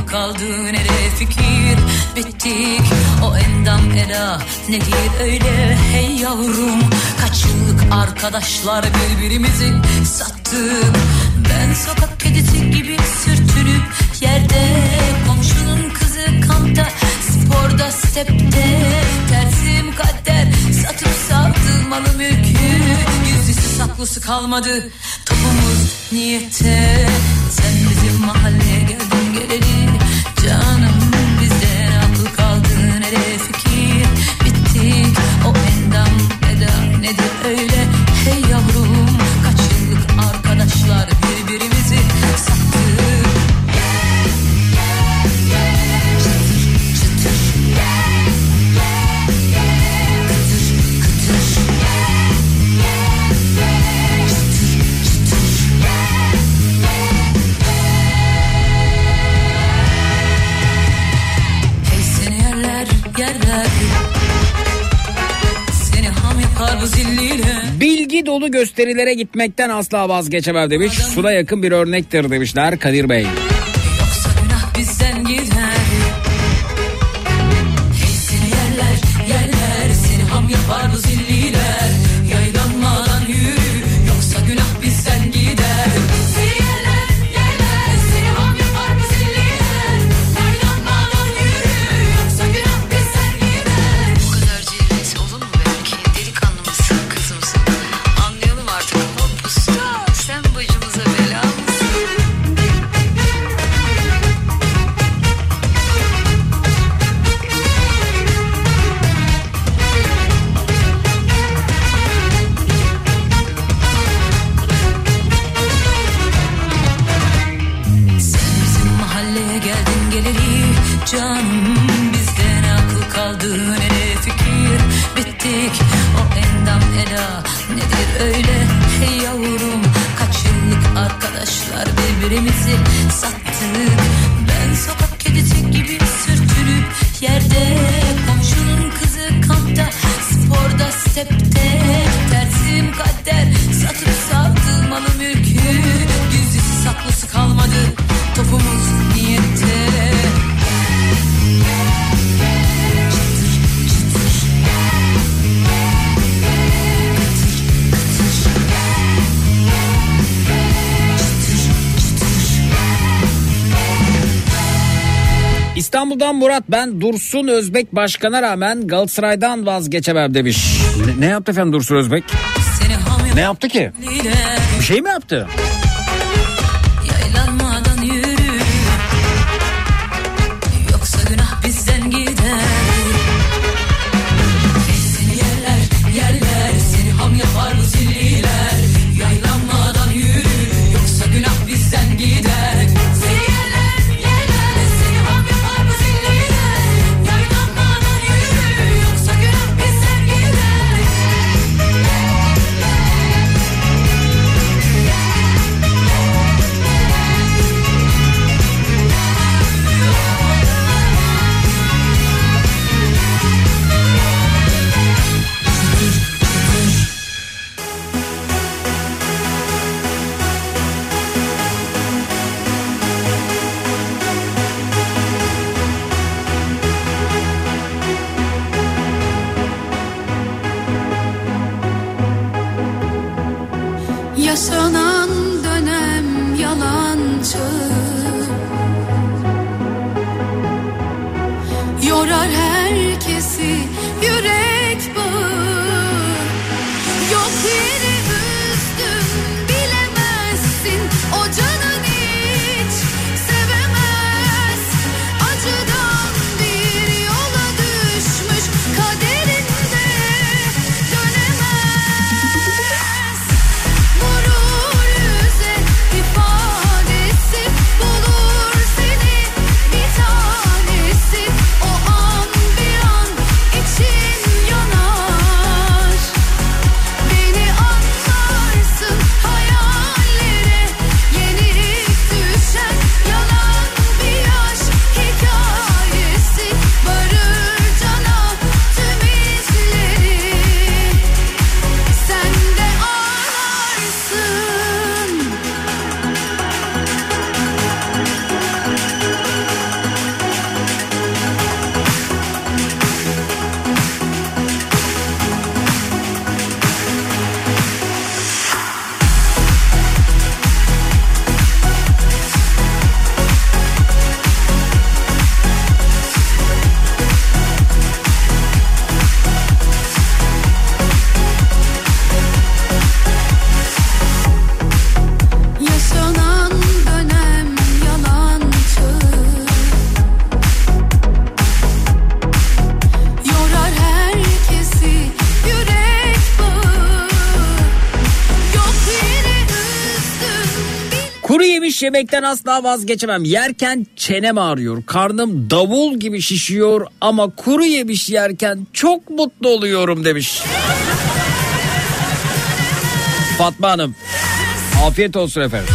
kaldı nereye fikir? Bittik o endam eda. Nedir öyle? Hey yavrum Kaç yıllık arkadaşlar birbirimizi sattık. Ben sokak kedisi gibi sürtünüp yerde Komşunun kızı kampta sporda stepte. Tersim kader satıp sattım malı mülkü. Yüzlüsü saklısı kalmadı topumuz niyette Sen bizim mahalleye geleli Canım Bilgi dolu gösterilere gitmekten asla vazgeçemem demiş. Şuna yakın bir örnektir demişler Kadir Bey. Yoksa günah bizden gider Hey seni yerler yerler Seni ham yapar zilliler Murat ben Dursun Özbek başkana rağmen Galatasaray'dan vazgeçemem demiş. Ne, ne yaptı efendim Dursun Özbek? Ne yaptı ki? Bir şey mi yaptı? Yemiş yemekten asla vazgeçemem. Yerken çenem ağrıyor. Karnım davul gibi şişiyor ama kuru yemiş yerken çok mutlu oluyorum demiş. Fatma Hanım. Afiyet olsun efendim.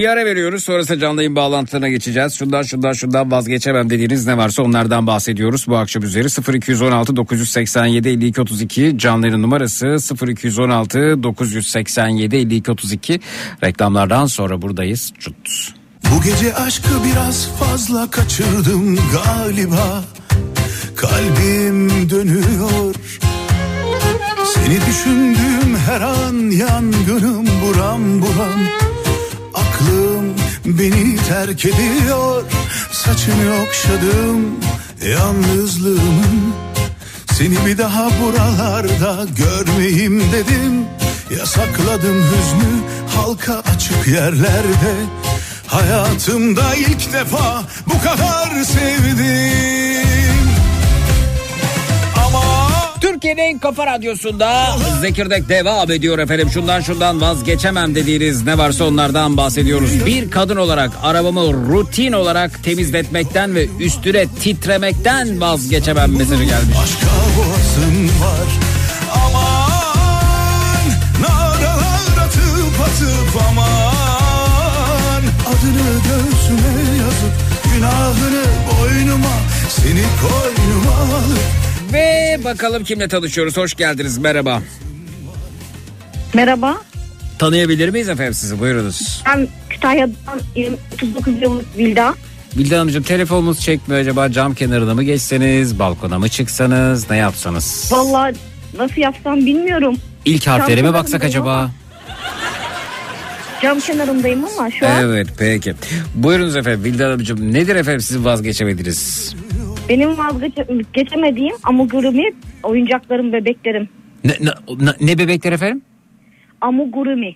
Bir ara veriyoruz sonrasında canlı yayın bağlantılarına geçeceğiz. Şundan şundan şundan vazgeçemem dediğiniz ne varsa onlardan bahsediyoruz. Bu akşam üzeri 0216 987 52 32 canlı yayın numarası 0216 987 52 32 reklamlardan sonra buradayız. Çut. Bu gece aşkı biraz fazla kaçırdım galiba Kalbim dönüyor Seni düşündüğüm her an yangınım buram buram beni terk ediyor Saçını okşadım yalnızlığımın. Seni bir daha buralarda görmeyeyim dedim. Yasakladım hüznü halka açık yerlerde. Hayatımda ilk defa bu kadar sevdim Türkiye'nin en kafa radyosunda Zekirdek devam ediyor efendim. Şundan şundan vazgeçemem dediğiniz ne varsa onlardan bahsediyoruz. Bir kadın olarak arabamı rutin olarak temizletmekten ve üstüne titremekten vazgeçemem mesajı gelmiş. başka var Aman naralar atıp atıp aman Adını göğsüme yazıp günahını boynuma Seni koynuma alıp Ve bakalım kimle tanışıyoruz. Hoş geldiniz. Merhaba. Merhaba. Tanıyabilir miyiz efendim sizi? Buyurunuz. Ben Kütahya'dan 39 yıllık Vilda. Bildan Hanımcığım telefonumuz çekmiyor acaba cam kenarına mı geçseniz balkona mı çıksanız ne yapsanız? Vallahi nasıl yapsam bilmiyorum. İlk harflere mi baksak acaba? ama. Cam kenarındayım ama şu an Evet peki. Buyurunuz efendim Bildan Hanımcığım nedir efendim sizin vazgeçemediniz? Benim vazgeçemediğim amigurumi oyuncaklarım bebeklerim. Ne, ne, ne- bebekler efendim? Amigurumi.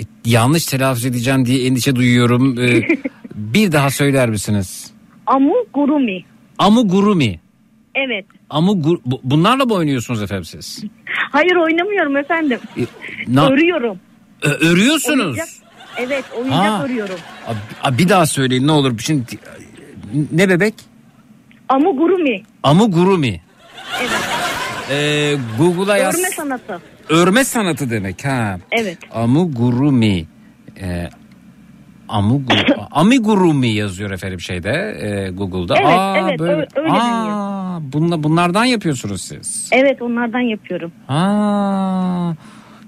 E, Yanlış telaffuz edeceğim diye endişe duyuyorum. Ee, [laughs] bir daha söyler misiniz? Amigurumi. Amugurumi. Evet. Amugur bu- bunlarla mı oynuyorsunuz efendim siz? Hayır oynamıyorum efendim. E, na- Örüyorum. Ö- örüyorsunuz. Oyuncak, evet oyuncak Ha. örüyorum. Abi, abi bir daha söyleyin ne olur. Şimdi ne bebek? Amigurumi. Amugurumi. Evet. Ee, Google'a yaz. Örme sanatı. Örme sanatı demek ha. Evet. Amugurumi. Ee, Amugu- [coughs] amigurumi yazıyor efendim şeyde e, Google'da. Evet, evet, ö- öyle Aa, bunla, bunlardan yapıyorsunuz siz. Evet onlardan yapıyorum. Aa,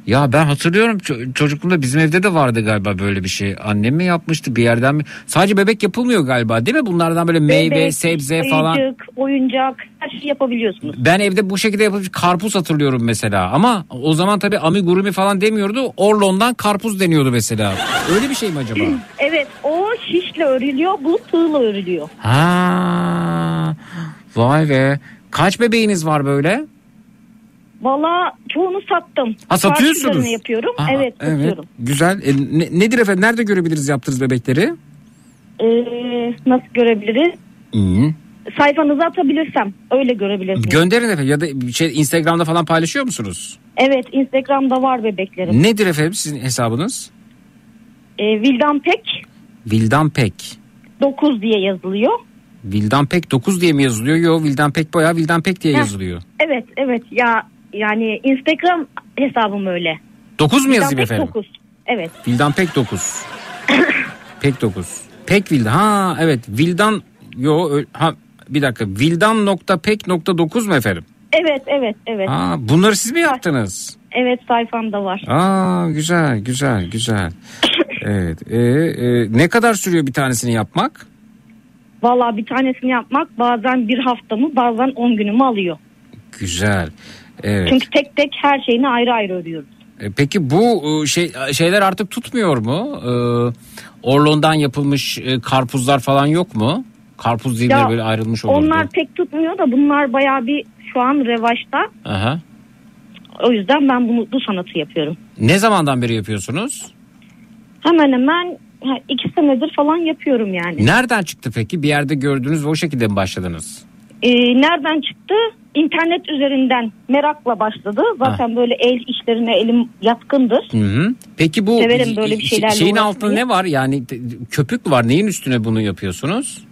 Ya ben hatırlıyorum ço- çocukluğumda bizim evde de vardı galiba böyle bir şey. Annem mi yapmıştı bir yerden mi? Sadece bebek yapılmıyor galiba değil mi? Bunlardan böyle meyve, Bebek, sebze falan. Oyuncak, oyuncak her şeyi yapabiliyorsunuz. Ben evde bu şekilde yapılmış karpuz hatırlıyorum mesela. Ama o zaman tabii amigurumi falan demiyordu. Orlon'dan karpuz deniyordu mesela. Öyle bir şey mi acaba? [clears throat] Evet o şişle örülüyor bu tığla örülüyor. ha, vay be. Kaç bebeğiniz var böyle? Valla çoğunu sattım. Ha satıyorsunuz. Yapıyorum. Aa, evet satıyorum. Güzel. E, ne- nedir efendim? Nerede görebiliriz yaptığınız bebekleri? Ee, nasıl görebiliriz? İyi. Sayfanıza atabilirsem öyle görebilirsiniz. Gönderin efendim ya da şey Instagram'da falan paylaşıyor musunuz? evet Instagram'da var bebeklerim. Nedir efendim sizin hesabınız? Ee, Vildan Pek Vildan Pek. 9 diye yazılıyor. Vildan Pek 9 diye mi yazılıyor? Yok Vildan Pek bayağı Vildan Pek diye Heh. yazılıyor. Evet evet ya yani Instagram hesabım öyle. 9 mu Vildan yazayım Pek efendim? 9. Evet. Vildan Pek 9. [coughs] Pek 9. Pek Vildan. Ha evet Vildan yo ha bir dakika vildan.pek.9 mu efendim? Evet evet evet. Ha bunları siz mi yaptınız? Evet sayfamda var. Aa güzel güzel güzel. [coughs] Evet. E, e, ne kadar sürüyor bir tanesini yapmak? Valla bir tanesini yapmak bazen bir haftamı bazen 10 günümü alıyor. Güzel. Evet. Çünkü tek tek her şeyini ayrı ayrı örüyoruz. E, Peki bu e, şey şeyler artık tutmuyor mu? E, Orlon'dan yapılmış e, karpuzlar falan yok mu? Karpuz dilimleri Ya, böyle ayrılmış olurdu. Onlar pek tutmuyor da bunlar baya bir şu an revaçta. Aha. O yüzden ben bunu bu sanatı yapıyorum. Ne zamandan beri yapıyorsunuz? Hemen hemen iki senedir falan yapıyorum yani. Nereden çıktı peki? Bir yerde gördünüz ve o şekilde mi başladınız? Ee, nereden çıktı? İnternet üzerinden merakla başladı. Zaten böyle el işlerine elim yatkındır. Hı hı. Peki bu Severim böyle bir şeylerle şeyin uğraşmayı. altında ne var? Yani köpük mü var? Neyin üstüne bunu yapıyorsunuz?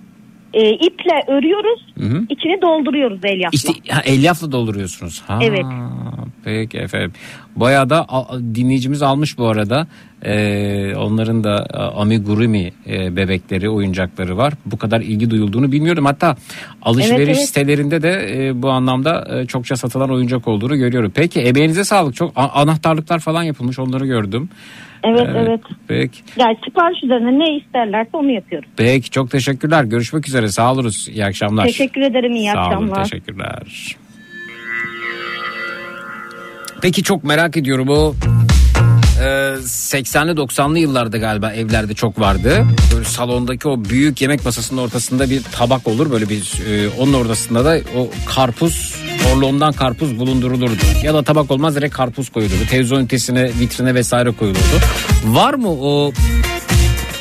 Ee, iple örüyoruz. Hı hı. içini dolduruyoruz elyafla. İşte ha, elyafla dolduruyorsunuz. Ha, Evet. Peki efendim. Bayağı da dinleyicimiz almış bu arada. Ee, onların da amigurumi e, bebekleri, oyuncakları var. Bu kadar ilgi duyulduğunu bilmiyordum. Hatta alışveriş Evet, evet. sitelerinde de e, bu anlamda e, çokça satılan oyuncak olduğunu görüyorum. Peki emeğinize sağlık. Çok anahtarlıklar falan yapılmış. Onları gördüm. Evet Evet. evet. Peki. Yani sipariş üzerine ne isterlerse onu yapıyoruz. Peki çok teşekkürler. Görüşmek üzere. Sağ oluruz. İyi akşamlar. Teşekkür ederim iyi Sağ olun akşamlar. teşekkürler. Peki çok merak ediyorum o e, 80'li 90'lı yıllarda galiba evlerde çok vardı. Böyle salondaki o büyük yemek masasının ortasında bir tabak olur böyle bir e, onun ortasında da o karpuz orlondan karpuz bulundurulurdu. Ya da tabak olmaz direkt karpuz koyulurdu. Televizyon ünitesine vitrine vesaire koyulurdu. Var mı o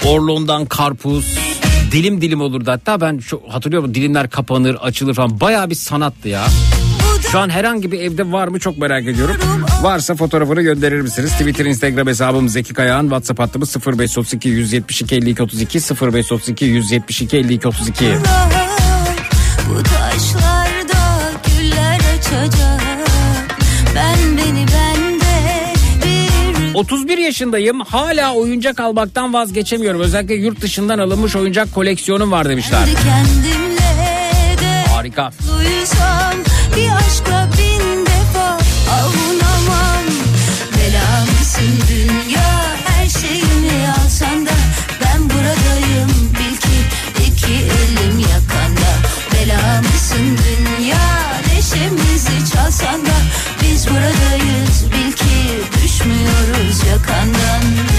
orlondan karpuz dilim dilim olurdu hatta ben şu hatırlıyorum dilimler kapanır açılır falan baya bir sanattı ya. Şu an herhangi bir evde var mı çok merak ediyorum. Varsa fotoğrafını gönderir misiniz? Twitter, Instagram hesabım Zeki Kayağan. WhatsApp hattımız 0532 172 52 32 0532 172 52 32. Bu taşlarda güller açacak Ben beni bende bir 31 yaşındayım. Hala oyuncak almaktan vazgeçemiyorum. Özellikle yurt dışından alınmış oyuncak koleksiyonum var demişler. Harika. Duysam bir aşkla bin defa. Avunamam Belamsın dünya? Her şeyimi alsan Ben buradayım. Bil ki iki elim yakanda. Belamsın dünya? Neşemizi çalsan Biz buradayız. Bil ki düşmüyoruz yakandan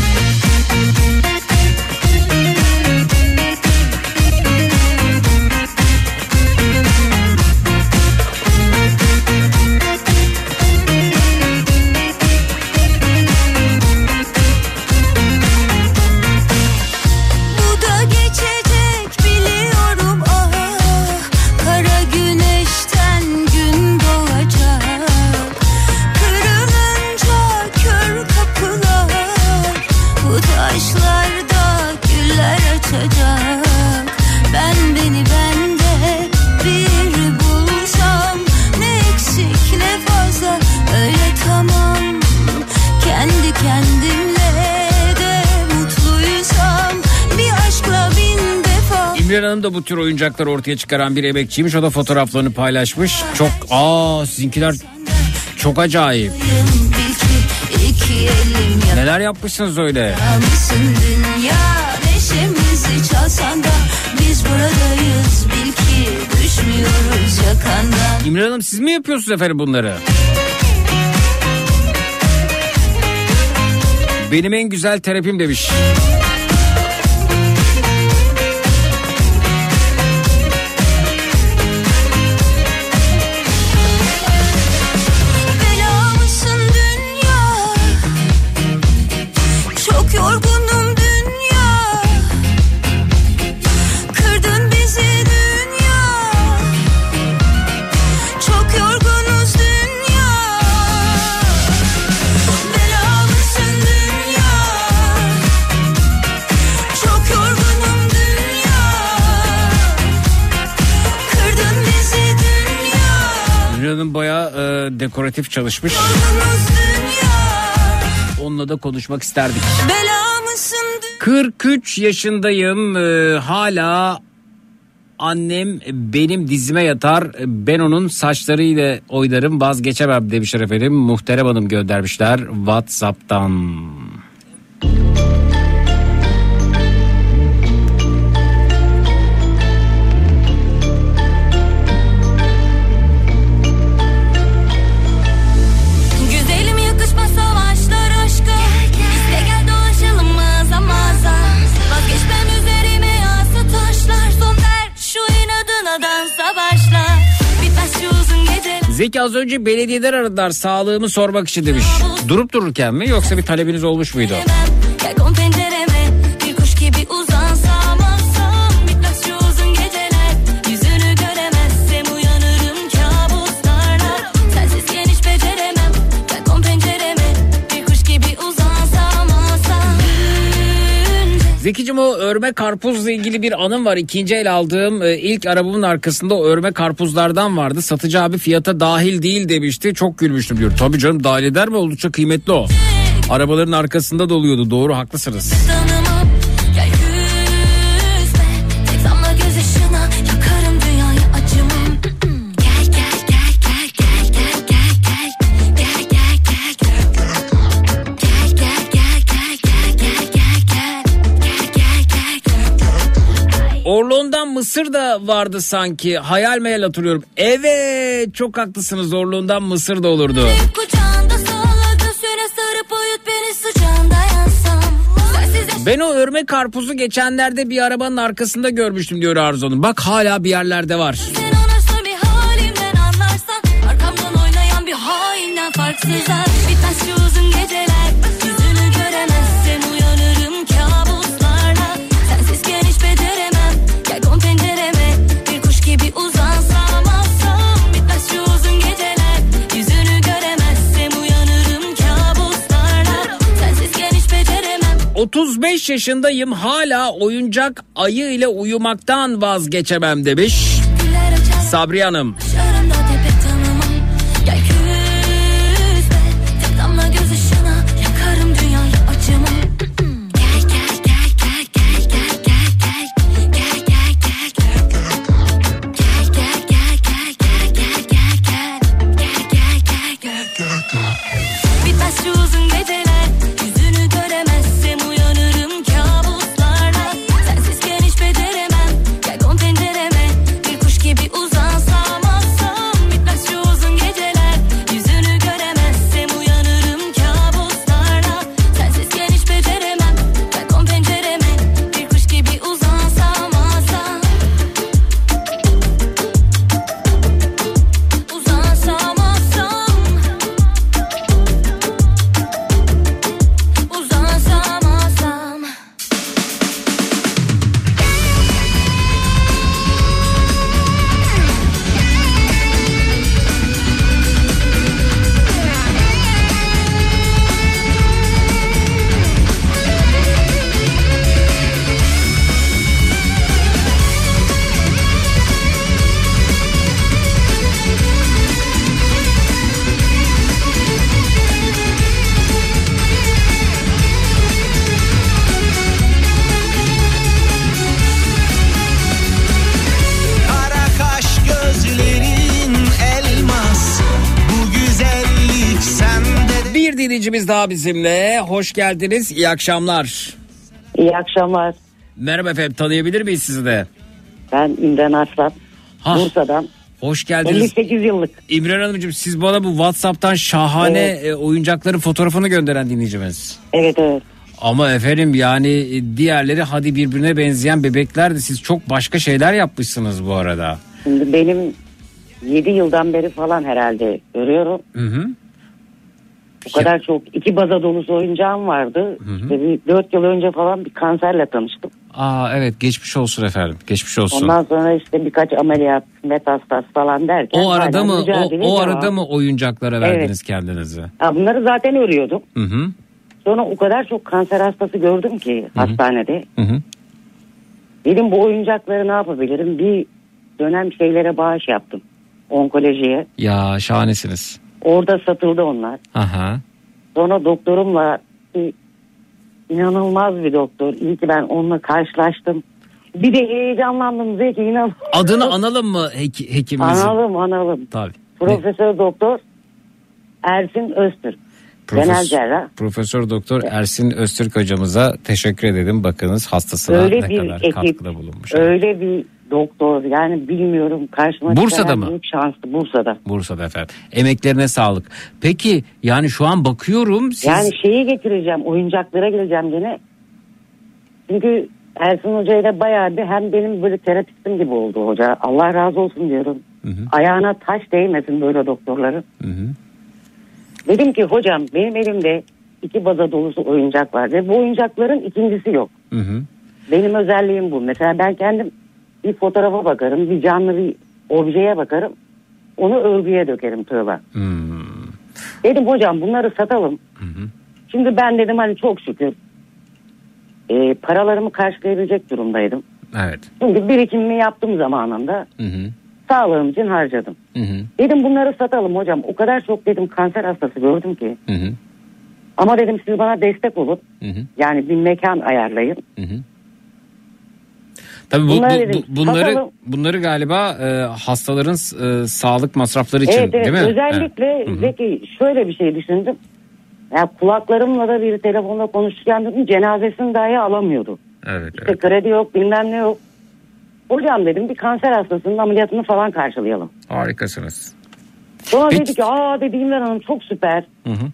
Hanım da bu tür oyuncakları ortaya çıkaran bir emekçiymiş. O da fotoğraflarını paylaşmış. Çok aa sizinkiler çok acayip. Neler yapmışsınız öyle? İmran Hanım siz mi yapıyorsunuz efendim bunları? Benim en güzel terapim demiş. Dekoratif çalışmış. Onunla da konuşmak isterdik. Bela mısın dünya 43 yaşındayım. Ee, hala annem benim dizime yatar. Ben onun saçlarıyla oynarım vazgeçemem demişler efendim. Muhterem Hanım göndermişler Whatsapp'tan. Zeki az önce belediyeden aradılar sağlığımı sormak için demiş. Durup dururken mi yoksa bir talebiniz olmuş muydu? Zekicim o örme karpuzla ilgili bir anım var. İkinci el aldığım e, ilk arabamın arkasında örme karpuzlardan vardı. Satıcı abi fiyata dahil değil demişti. Çok gülmüştüm diyor. Tabii canım dahil eder mi? Oldukça kıymetli o. Arabaların arkasında doluyordu. Doğru haklısınız. tanımam Mısır da vardı sanki. Hayal meyal hatırlıyorum. Evet çok haklısınız. Orlon'dan Mısır da olurdu. Ben o örme karpuzu geçenlerde bir arabanın arkasında görmüştüm diyor Arzu Hanım. Bak hala bir yerlerde var. Bir halimden anlarsan Arkamdan 35 yaşındayım hala oyuncak ayı ile uyumaktan vazgeçemem demiş. Sabri Hanım. Şarımda kez daha bizimle. Hoş geldiniz. İyi akşamlar. İyi akşamlar. Merhaba efendim tanıyabilir miyiz sizi de? Ben İmren Arslan. Ha, Bursa'dan. hoş geldiniz. 58 yıllık. İmran Hanımcığım siz bana bu Whatsapp'tan şahane Evet. e, oyuncakların fotoğrafını gönderen dinleyicimiz. Evet evet. Ama efendim yani e, diğerleri hadi birbirine benzeyen bebeklerdi. Siz çok başka şeyler yapmışsınız bu arada. Şimdi benim 7 yıldan beri falan herhalde görüyorum. Hı hı. O kadar çok iki baza dolusu oyuncağım vardı. İşte bir 4 yıl önce falan bir kanserle tanıştım. Aa evet geçmiş olsun efendim. Geçmiş olsun. Ondan sonra işte birkaç ameliyat, metastas falan derken. o arada mı o, o devam. arada mı oyuncaklara Evet. verdiniz kendinizi? Ha, bunları zaten örüyordum. Hı hı. Sonra o kadar çok kanser hastası gördüm ki hastanede. Hı hı. Dedim bu oyuncakları ne yapabilirim? Bir dönem şeylere bağış yaptım. Onkolojiye. Ya şahanesiniz. Orada satıldı onlar. Aha. Sonra doktorumla bir inanılmaz bir doktor. İyi ki ben onunla karşılaştım. Bir de heyecanlandım Zeki inan. Adını analım mı hek- hekimimizin? Analım analım. Tabii. Profesör Doktor Ersin Öztürk. Genel cerrah. Profesör Doktor Ersin Öztürk hocamıza teşekkür edelim. Bakınız hastasına Öyle ne bir kadar ekip, katkıda bulunmuş. öyle bir doktor yani bilmiyorum karşıma Bursa'da mı? Büyük şanslı Bursa'da. Bursa'da efendim. Emeklerine sağlık. Peki yani şu an bakıyorum siz... Yani şeyi getireceğim oyuncaklara geleceğim gene. Çünkü Ersin Hoca ile bayağı bir hem benim böyle terapistim gibi oldu hoca. Allah razı olsun diyorum. Ayağına taş değmesin böyle doktorların. Hı hı. Dedim ki hocam benim elimde iki baza dolusu oyuncak var ve bu oyuncakların ikincisi yok. Hı hı. Benim özelliğim bu. Mesela ben kendim bir fotoğrafa bakarım, bir canlı bir objeye bakarım. Onu örgüye dökerim tığla. Hmm. Dedim hocam bunları satalım. Şimdi ben dedim hani çok şükür e, paralarımı karşılayabilecek durumdaydım. Evet. Çünkü birikimimi yaptım zamanında. Hı hı. Sağlığım için harcadım. Hı hı. Dedim bunları satalım hocam. O kadar çok dedim kanser hastası gördüm ki. Hı hı. Ama dedim siz bana destek olun. Hı hı. Yani bir mekan ayarlayın. Hı hı. Tabii bu, Bunları bu- bu- bunları bunları galiba e, hastaların e, sağlık masrafları için evet evet değil mi? özellikle Evet. Zeki şöyle bir şey düşündüm. Ya kulaklarımla da bir telefonda konuşurken dedim cenazesini dahi alamıyordu. Evet, İşte evet. kredi yok bilmem ne yok. Hocam dedim bir kanser hastasının ameliyatını falan karşılayalım. Harikasınız. Sonra Peki- dedi ki aa dedi İmran Hanım çok süper. Hı hı.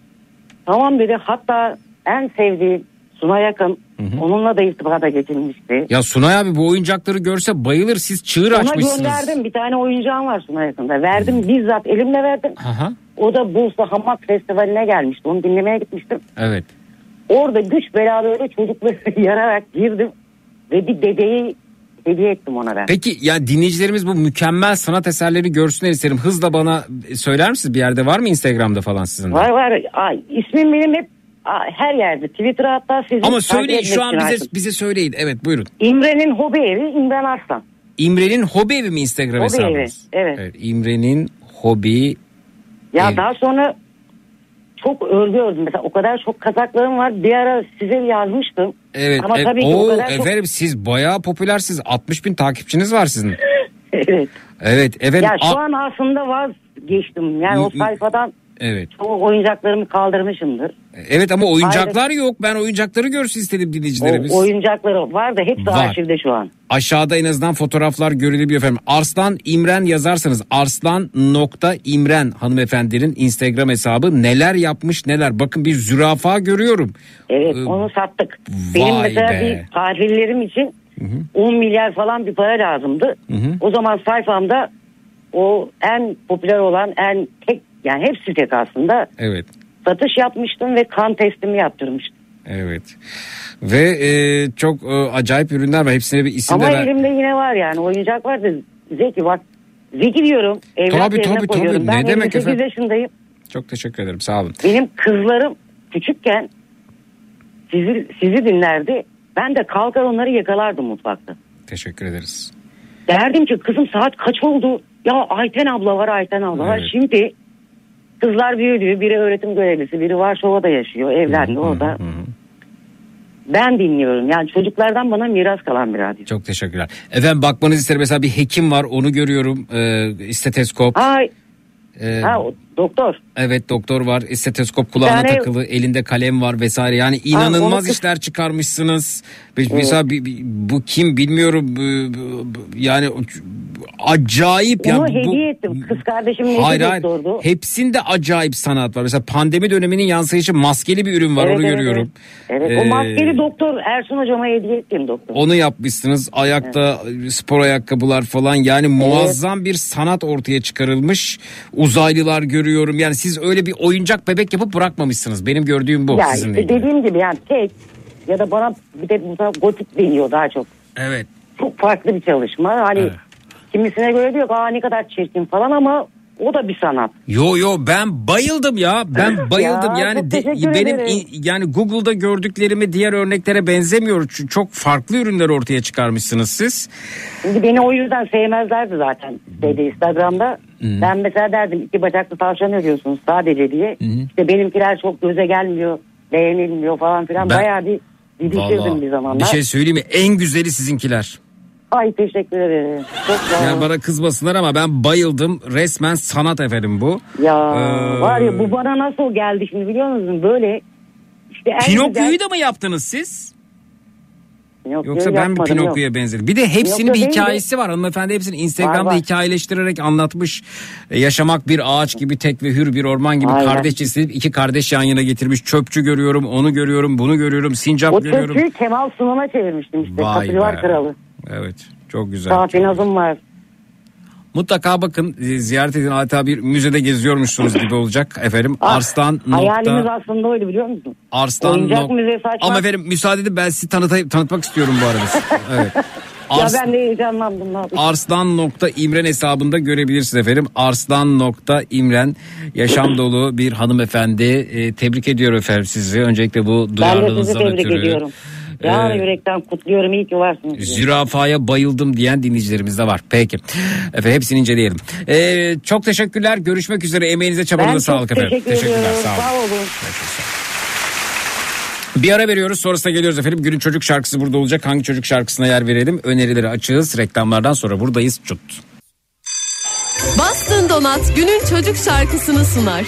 Tamam dedi hatta en sevdiğim Onunla da irtibata geçilmişti. Ya Sunay abi bu oyuncakları görse bayılır siz çığır Ona açmışsınız. gönderdim bir tane oyuncağım var Suna Yakın'da. Verdim bizzat elimle verdim. Aha. O da Bursa Hamak Festivali'ne gelmişti. Onu dinlemeye gitmiştim. Evet. Orada güç bela böyle çocukları [laughs] yararak girdim. Ve bir dedeyi hediye ettim ona ben. Peki ya dinleyicilerimiz bu mükemmel sanat eserleri görsünler isterim. Hızla bana söyler misiniz? Bir yerde var mı Instagram'da falan sizin? Var var. Ay, ismim benim hep her yerde. Twitter'a hatta sizin Ama söyleyin şu an bize bize söyleyin. Evet buyurun. İmre'nin hobi evi İmren Arslan. İmre'nin hobi evi mi Instagram Hobi hesabınız? evi, evet. İmre'nin hobi Ya evi. daha sonra çok örgü ördüm. Mesela o kadar çok kazaklarım var. Bir ara size yazmıştım. Evet. Ama e- tabii ki o kadar çok... efendim siz bayağı popülersiniz. 60 bin takipçiniz var sizin. [laughs] evet. Evet. Efendim. Ya şu an aslında vazgeçtim. Yani o sayfadan Evet. çoğu oyuncaklarımı kaldırmışımdır. Evet ama oyuncaklar yok. Ben oyuncakları görsün istedim dinleyicilerimiz. O oyuncakları var da hepsi Var. arşivde şu an. Aşağıda en azından fotoğraflar görülebiliyor efendim. Arslan İmren yazarsanız arslan nokta İmren hanımefendinin Instagram hesabı neler yapmış neler. Bakın bir zürafa görüyorum. Evet Ee, onu sattık. Benim mesela be. bir tatillerim için 10 milyar falan bir para lazımdı. O zaman sayfamda o en popüler olan en tek yani hepsi tek aslında Evet. satış yapmıştım ve kan testimi yaptırmıştım. Evet. Ve e, çok e, acayip ürünler var. Hepsine bir isim Ama de ver. elimde yine var yani oyuncak var da Zeki bak Zeki diyorum evlat Tabii, tabii, koyuyorum. tabii. Ben Ne demek 58 efendim? yaşındayım. Çok teşekkür ederim. Sağ olun. Benim kızlarım küçükken sizi, sizi dinlerdi. Ben de kalkar onları yakalardım mutfakta. Teşekkür ederiz. Derdim ki kızım saat kaç oldu? Ya Ayten abla var Ayten abla var. Evet. Şimdi kızlar büyüdü. Biri öğretim görevlisi biri Varşova'da yaşıyor. Evlendi orada. Ben dinliyorum. Yani çocuklardan bana miras kalan bir radyo. Çok teşekkürler. Efendim bakmanızı isterim. Mesela bir hekim var onu görüyorum. E, isteteskop. Ay Ee, Ha doktor. Evet doktor var, esteteskop kulağına tane- takılı, elinde kalem var vesaire. Yani inanılmaz onu- işler çıkarmışsınız. Mesela bir- bir- bu kim bilmiyorum. bu- bu- bu- Yani acayip ya. Onu bu- hediye ettim. Kız kardeşim neydi Hayır hayır. Hepsinde acayip sanat var. Mesela pandemi döneminin yansıyışı maskeli bir ürün var Evet, onu evet, görüyorum. Evet Ee, o maskeli doktor Ersun hocama hediye ettim doktor. Onu yapmışsınız. Ayakta spor ayakkabılar falan yani muazzam bir sanat ortaya çıkarılmış. Uzaylılar görüyorum. Yani siz öyle bir oyuncak bebek yapıp bırakmamışsınız. Benim gördüğüm bu ya sizinle ilgili. dediğim gibi yani tek ya da bana bir de bu sefer gotik deniyor daha çok. Evet. Çok farklı bir çalışma. Hani Evet. kimisine göre diyor ki aa ne kadar çirkin falan ama o da bir sanat. Yo yo ben bayıldım ya. Ben [laughs] bayıldım. Ya, yani de- benim ederim. yani Google'da gördüklerimi diğer örneklere benzemiyor. Ç- Çok farklı ürünler ortaya çıkarmışsınız siz. Şimdi beni o yüzden sevmezlerdi zaten şeyde Instagram'da. Ben mesela derdim iki bacaklı tavşan örüyorsunuz sadece diye. İşte benimkiler çok göze gelmiyor, beğenilmiyor falan filan. Ben- Bayağı bir didişirdim bir zamanlar. Bir şey söyleyeyim mi? En güzeli sizinkiler. Ay teşekkür ederim. Çok sağ Yani bana kızmasınlar ama ben bayıldım. Resmen sanat efendim bu. Ya Ee, var ya bu bana nasıl geldi şimdi biliyor musun? Böyle işte en Pinokyo'yu güzel- da mı yaptınız siz? Pinokyo'yu Yoksa ben mi yapmadım, yok. Pinokyo'ya benzedim? Bir de hepsinin Pinokyo bir hikayesi var. Hanımefendi hepsini Instagram'da Var, var. hikayeleştirerek anlatmış. E, Yaşamak bir ağaç gibi tek ve hür bir orman gibi Aynen. iki kardeş yan yana getirmiş. Çöpçü görüyorum, onu görüyorum, bunu görüyorum, sincap O görüyorum. çöpçüyü Kemal Sunal'a çevirmiştim işte. Vay Kapıcılar. Kralı. Evet, çok güzel. Safi Nazım var. Mutlaka bakın ziyaret edin adeta bir müzede geziyormuşsunuz gibi olacak efendim. Ah, Arslan Hayalimiz nokta aslında oydu biliyor musun? Arslan Oyuncak nok- müzesi açmak. Ama efendim müsaade edin ben sizi tanıtayım, tanıtmak istiyorum bu arada. [laughs] evet. Ars- Ya ben de heyecanlandım. ne yapayım? Arslan.imren hesabında görebilirsiniz efendim. Arslan.imren yaşam [clears throat] dolu bir hanımefendi. E, tebrik ediyorum efendim sizi. Öncelikle bu Ben de sizi duyarlılığınızdan tebrik ediyorum. Yani Ee, yürekten kutluyorum. İyi ki varsınız. Zürafaya bayıldım diyen dinleyicilerimiz de var. Peki. Efendim hepsini inceleyelim. E, çok teşekkürler. Görüşmek üzere. Emeğinize çabanıza sağlık efendim. teşekkür Teşekkürler. ediyorum. Sağ olun. Sağ olun. Bir ara veriyoruz sonrasında geliyoruz efendim. Günün çocuk şarkısı burada olacak. Hangi çocuk şarkısına yer verelim? Önerileri açığız. Reklamlardan sonra buradayız. Çut. Bastın Donat günün çocuk şarkısını sunar.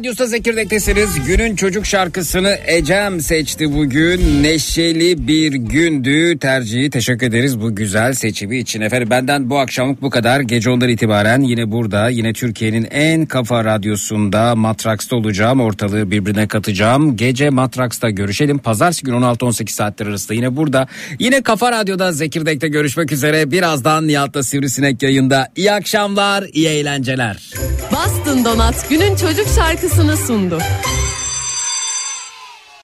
Radyosu Zekirdek'tesiniz. Günün çocuk şarkısını Ecem seçti bugün. Neşeli bir gündü tercihi. Teşekkür ederiz bu güzel seçimi için. Efendim benden bu akşamlık bu kadar. Gece ondan itibaren yine burada yine Türkiye'nin en kafa radyosunda Matraks'ta olacağım. Ortalığı birbirine katacağım. Gece Matraks'ta görüşelim. Pazartesi günü 16-18 saatler arasında yine burada. Yine Kafa Radyo'da Zekirdek'te görüşmek üzere. Birazdan Nihat'ta Sivrisinek yayında. İyi akşamlar, iyi eğlenceler. Bastın Donat günün çocuk şarkısını sundu.